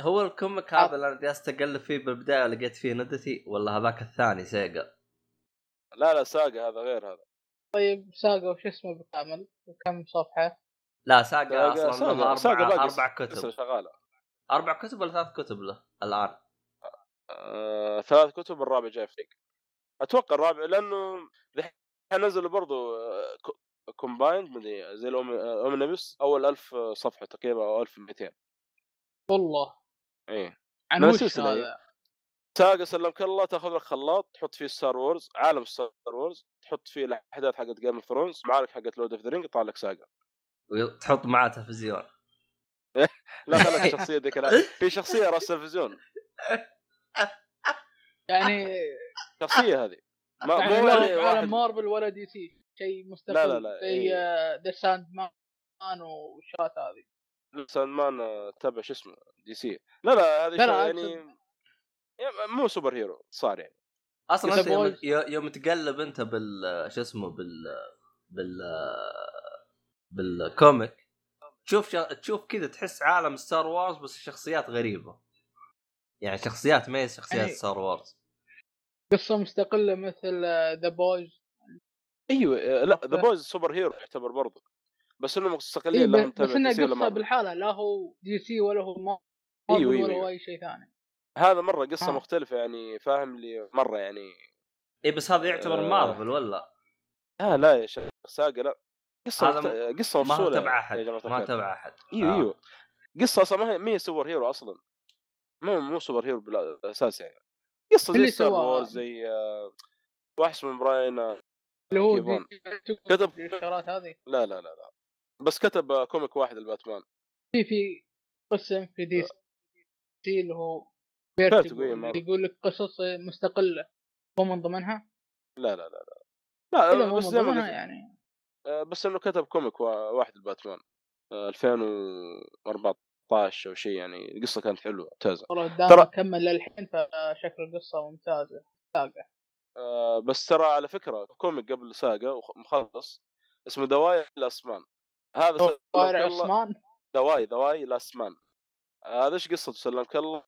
هو, الكوميك هذا اللي أنا جالس اقلب فيه بالبداية لقيت فيه ندتي ولا هذاك الثاني سيجا. لا لا ساقه هذا غير هذا. طيب Saga وش اسمه بالكامل؟ وكم صفحة؟ لا Saga أصلا Saga- لها Saga أربع كتب. شغالة. أربع كتب ولا ثلاث كتب له؟ الآن. آه، ثلاث كتب الرابع جاي فريق أتوقع الرابع لأنه الحين نزلوا برضو combined مدري زي ال omnibus أول ألف صفحة تقريبا أو 1200 والله. إيه. عن من وش السلسلة هي. هذا؟ Saga سلمك الله تاخذ لك خلاط تحط فيه Star Wars عالم Star Wars تحط فيه الأحداث حقت Game of Thrones معارك حقت Lord of the Rings يطلع لك Saga وتحط معاه تلفزيون. لا خلك الشخصية ذيك لا. في شخصية رأس تلفزيون. يعني شخصية هذه. ما يعني مو لا يعني عالم مارفل ولا DC شيء مستقل لا، لا، زي إيه. The Sandman والشغلات هذه. Sandman آه، تبع شو اسمه DC. لا لا هذه لا، لا، شيء يعني مو superhero صار يعني أصلا أنت يوم. يوم تقلب أنت بال شو اسمه بال بال بال comic تشوف شا... تشوف كذا تحس عالم Star Wars بس الشخصيات غريبة. يعني شخصيات ما هي شخصيات يعني- ستار وارز قصة مستقلة مثل The Boys أيوه آه، لا The. Boys superhero يعتبر برضه بس إيه مستقلين لهم بس, بس تبع انها ولا قصة مارفل. بالحالة لا هو DC ولا هو مارفل أيوة، أيوة، ولا أيوة. هو اي شيء ثاني هذا مرة قصة آه. مختلفة يعني فاهم لي مرة يعني اي إيه، بس هذا يعتبر آه. مارفل ولا لا لا يا شيخ Saga لا قصة. قصة ما هو مفصولة تبع أحد ما. تبع أحد إيوه آه. إيوه قصة أصلا ما هي ما هي superhero أصلا مو مو superhero بالاساس يعني قصة زي Star. Wars زي آه، واحد اسمه Brian آه، اللي هو كتب- الشغلات هذه لا لا لا لا بس كتب آه، comic واحد الباتمان. في في قسم في D C اللي هو. يقول لك قصص مستقلة هو من ضمنها. لا لا لا لا. لا هو بس زي ما يعني آه، بس إنه كتب comic وا- واحد الباتمان. آه، 2014 أو شيء يعني القصة كانت حلوة ممتازة. والله ترى- كمل للحين فشكل القصة ممتازة. Saga. آه، بس ترى على فكرة comic قبل Saga وخ- مخلص اسمه Y The Last Man هذا الله. عثمان. the Y the Y Last Man هذا إيش قصته سلمك الله؟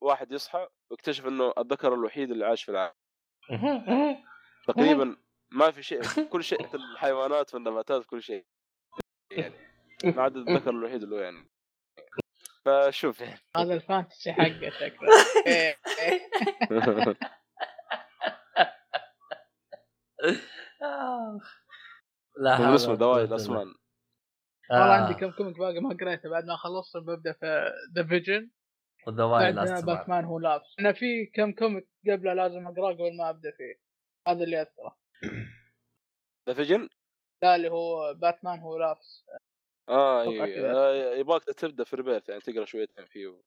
واحد يصحى ويكتشف انه الذكر الوحيد اللي عاش في العالم. تقريبا ما في شيء كل شيء في الحيوانات في النباتات كل شيء. يعني ما عدا الذكر الوحيد اللي هو يعني. فشوف. يعني هذا ال fantasy حقه شكله. لا اسمه ولا دواي الاسمان والله آه. عندي كم كوميك باقي ما قريته بعد ما خلصت ببدا في ذا فيجن لاست باتمان هو لابس أنا في كم كوميك قبله لازم أقرأه قبل ما أبدأ فيه. هذا اللي اثره ذا فيجن لا اللي هو باتمان هو لابس آه كذا. آه، يبغاك تبدأ في ريبيرث يعني تقرأ شويتين فيه.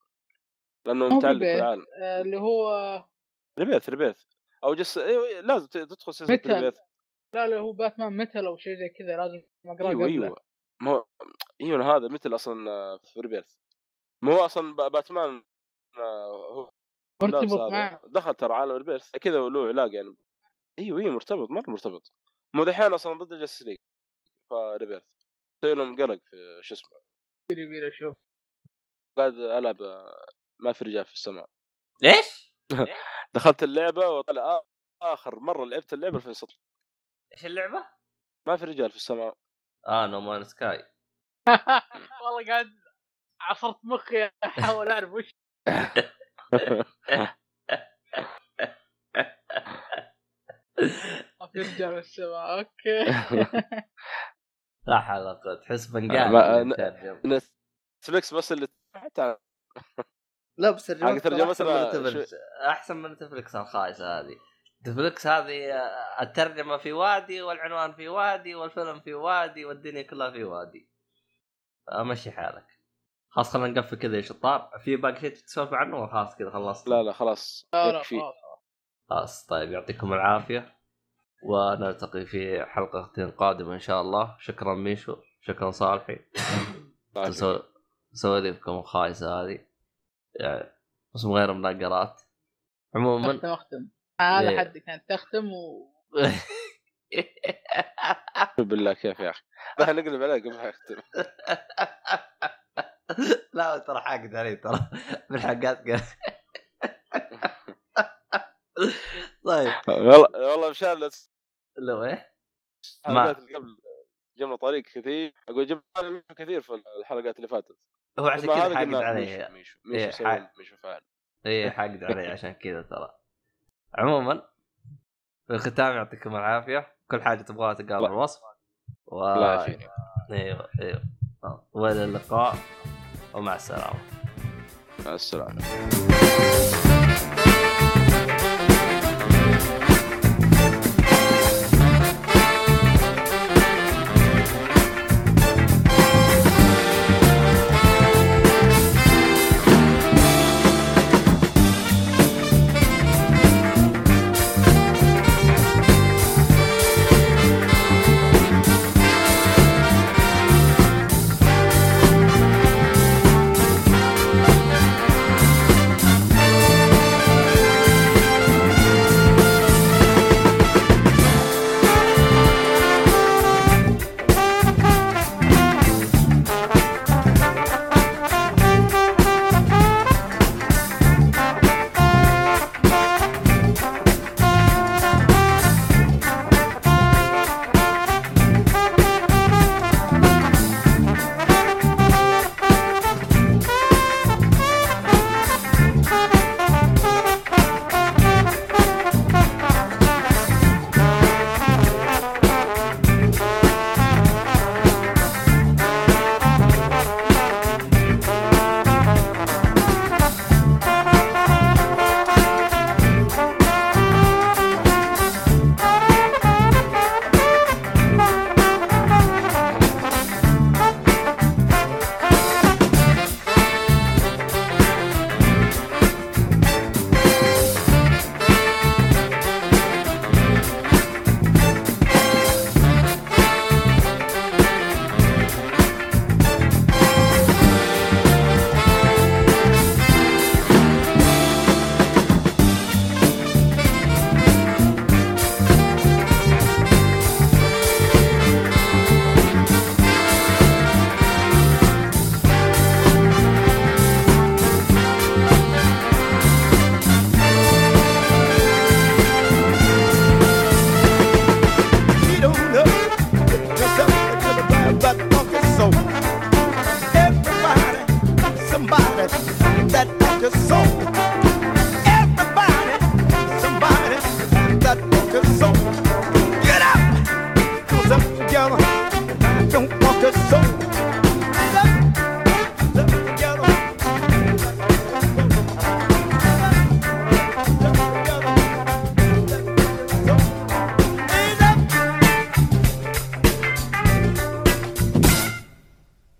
لأنه مو متعلق. بالعالم. آه، اللي هو ريبيرث ريبيرث أو جس لازم تدخل سلسله متل. ريبيرث لا اللي هو باتمان ميتال أو شيء زي كذا لازم أقرأه أيوه قبله. أيوه. ما هو أيوه هذا مثل أصلا آه، في ريبيرث. ما هو أصلا ب- باتمان آه، هو مرتبط. معه دخل ترى عالم ريبيرث. كذا له علاج يعني. إيوه إيوه مرتبط مرة مرتبط. مو دحين أصلا ضد الجاستس ليج فريبيرث مسوي لهم قلق في شو اسمه. يبي له شوف. قاعد ألعب آه، ما في رجال في السماء. ليش؟ دخلت اللعبة وطلع آخر مرة لعبت اللعبة 2016 إيش اللعبة؟ ما في رجال في السماء. آه نو مان سكاي والله قاعد عصرت مخي أحاول أعرف وش Okay. لا حلقة تحس بنقال اللي أنا- مترجم. Netflix بس اللي حتى لا بس Netflix أحسن من Netflix الخايسة هذه. Netflix هذه الترجمة في وادي والعنوان في وادي والفيلم في وادي والدنيا كلها في وادي. امشي حالك. خلاص خلينا نقفل كذا يا شطار. في باقي شيء تسولف عنه؟ ولا خلاص كذا خلصت. لا لا خلاص. لا لا يكفي. خلاص طيب يعطيكم العافية. ونلتقي في حلقه قادمة إن شاء الله. شكرا ميشو. شكرا صالحي. تسو- سواليفكم الخايسة هذه. يعني بس من غير مناقرات عموما اختم أختم. هذا إيه. حدك انت تختم و بالله كيف يا أخي؟ راح نقلب عليه قبل ما يختم لا ترى حاقد علي ترى بالحلقات قال طيب. والله والله مشان لو إيه؟ اللي قبل جبنا طريق كثير أقول جبنا كثير في الحلقات اللي فاتت. هو عشان ما كذا حاقد علي. ميشو ميشو إيه، ميشو فعل. إيه حاقد علي عشان كذا ترى. عموما في الختام يعطيكم العافية. كل حاجة تبغاها تلقاها الله. بالوصف. و... الله يعافيك أيوه أيوه. وإلى اللقاء ومع السلامة. مع السلامة.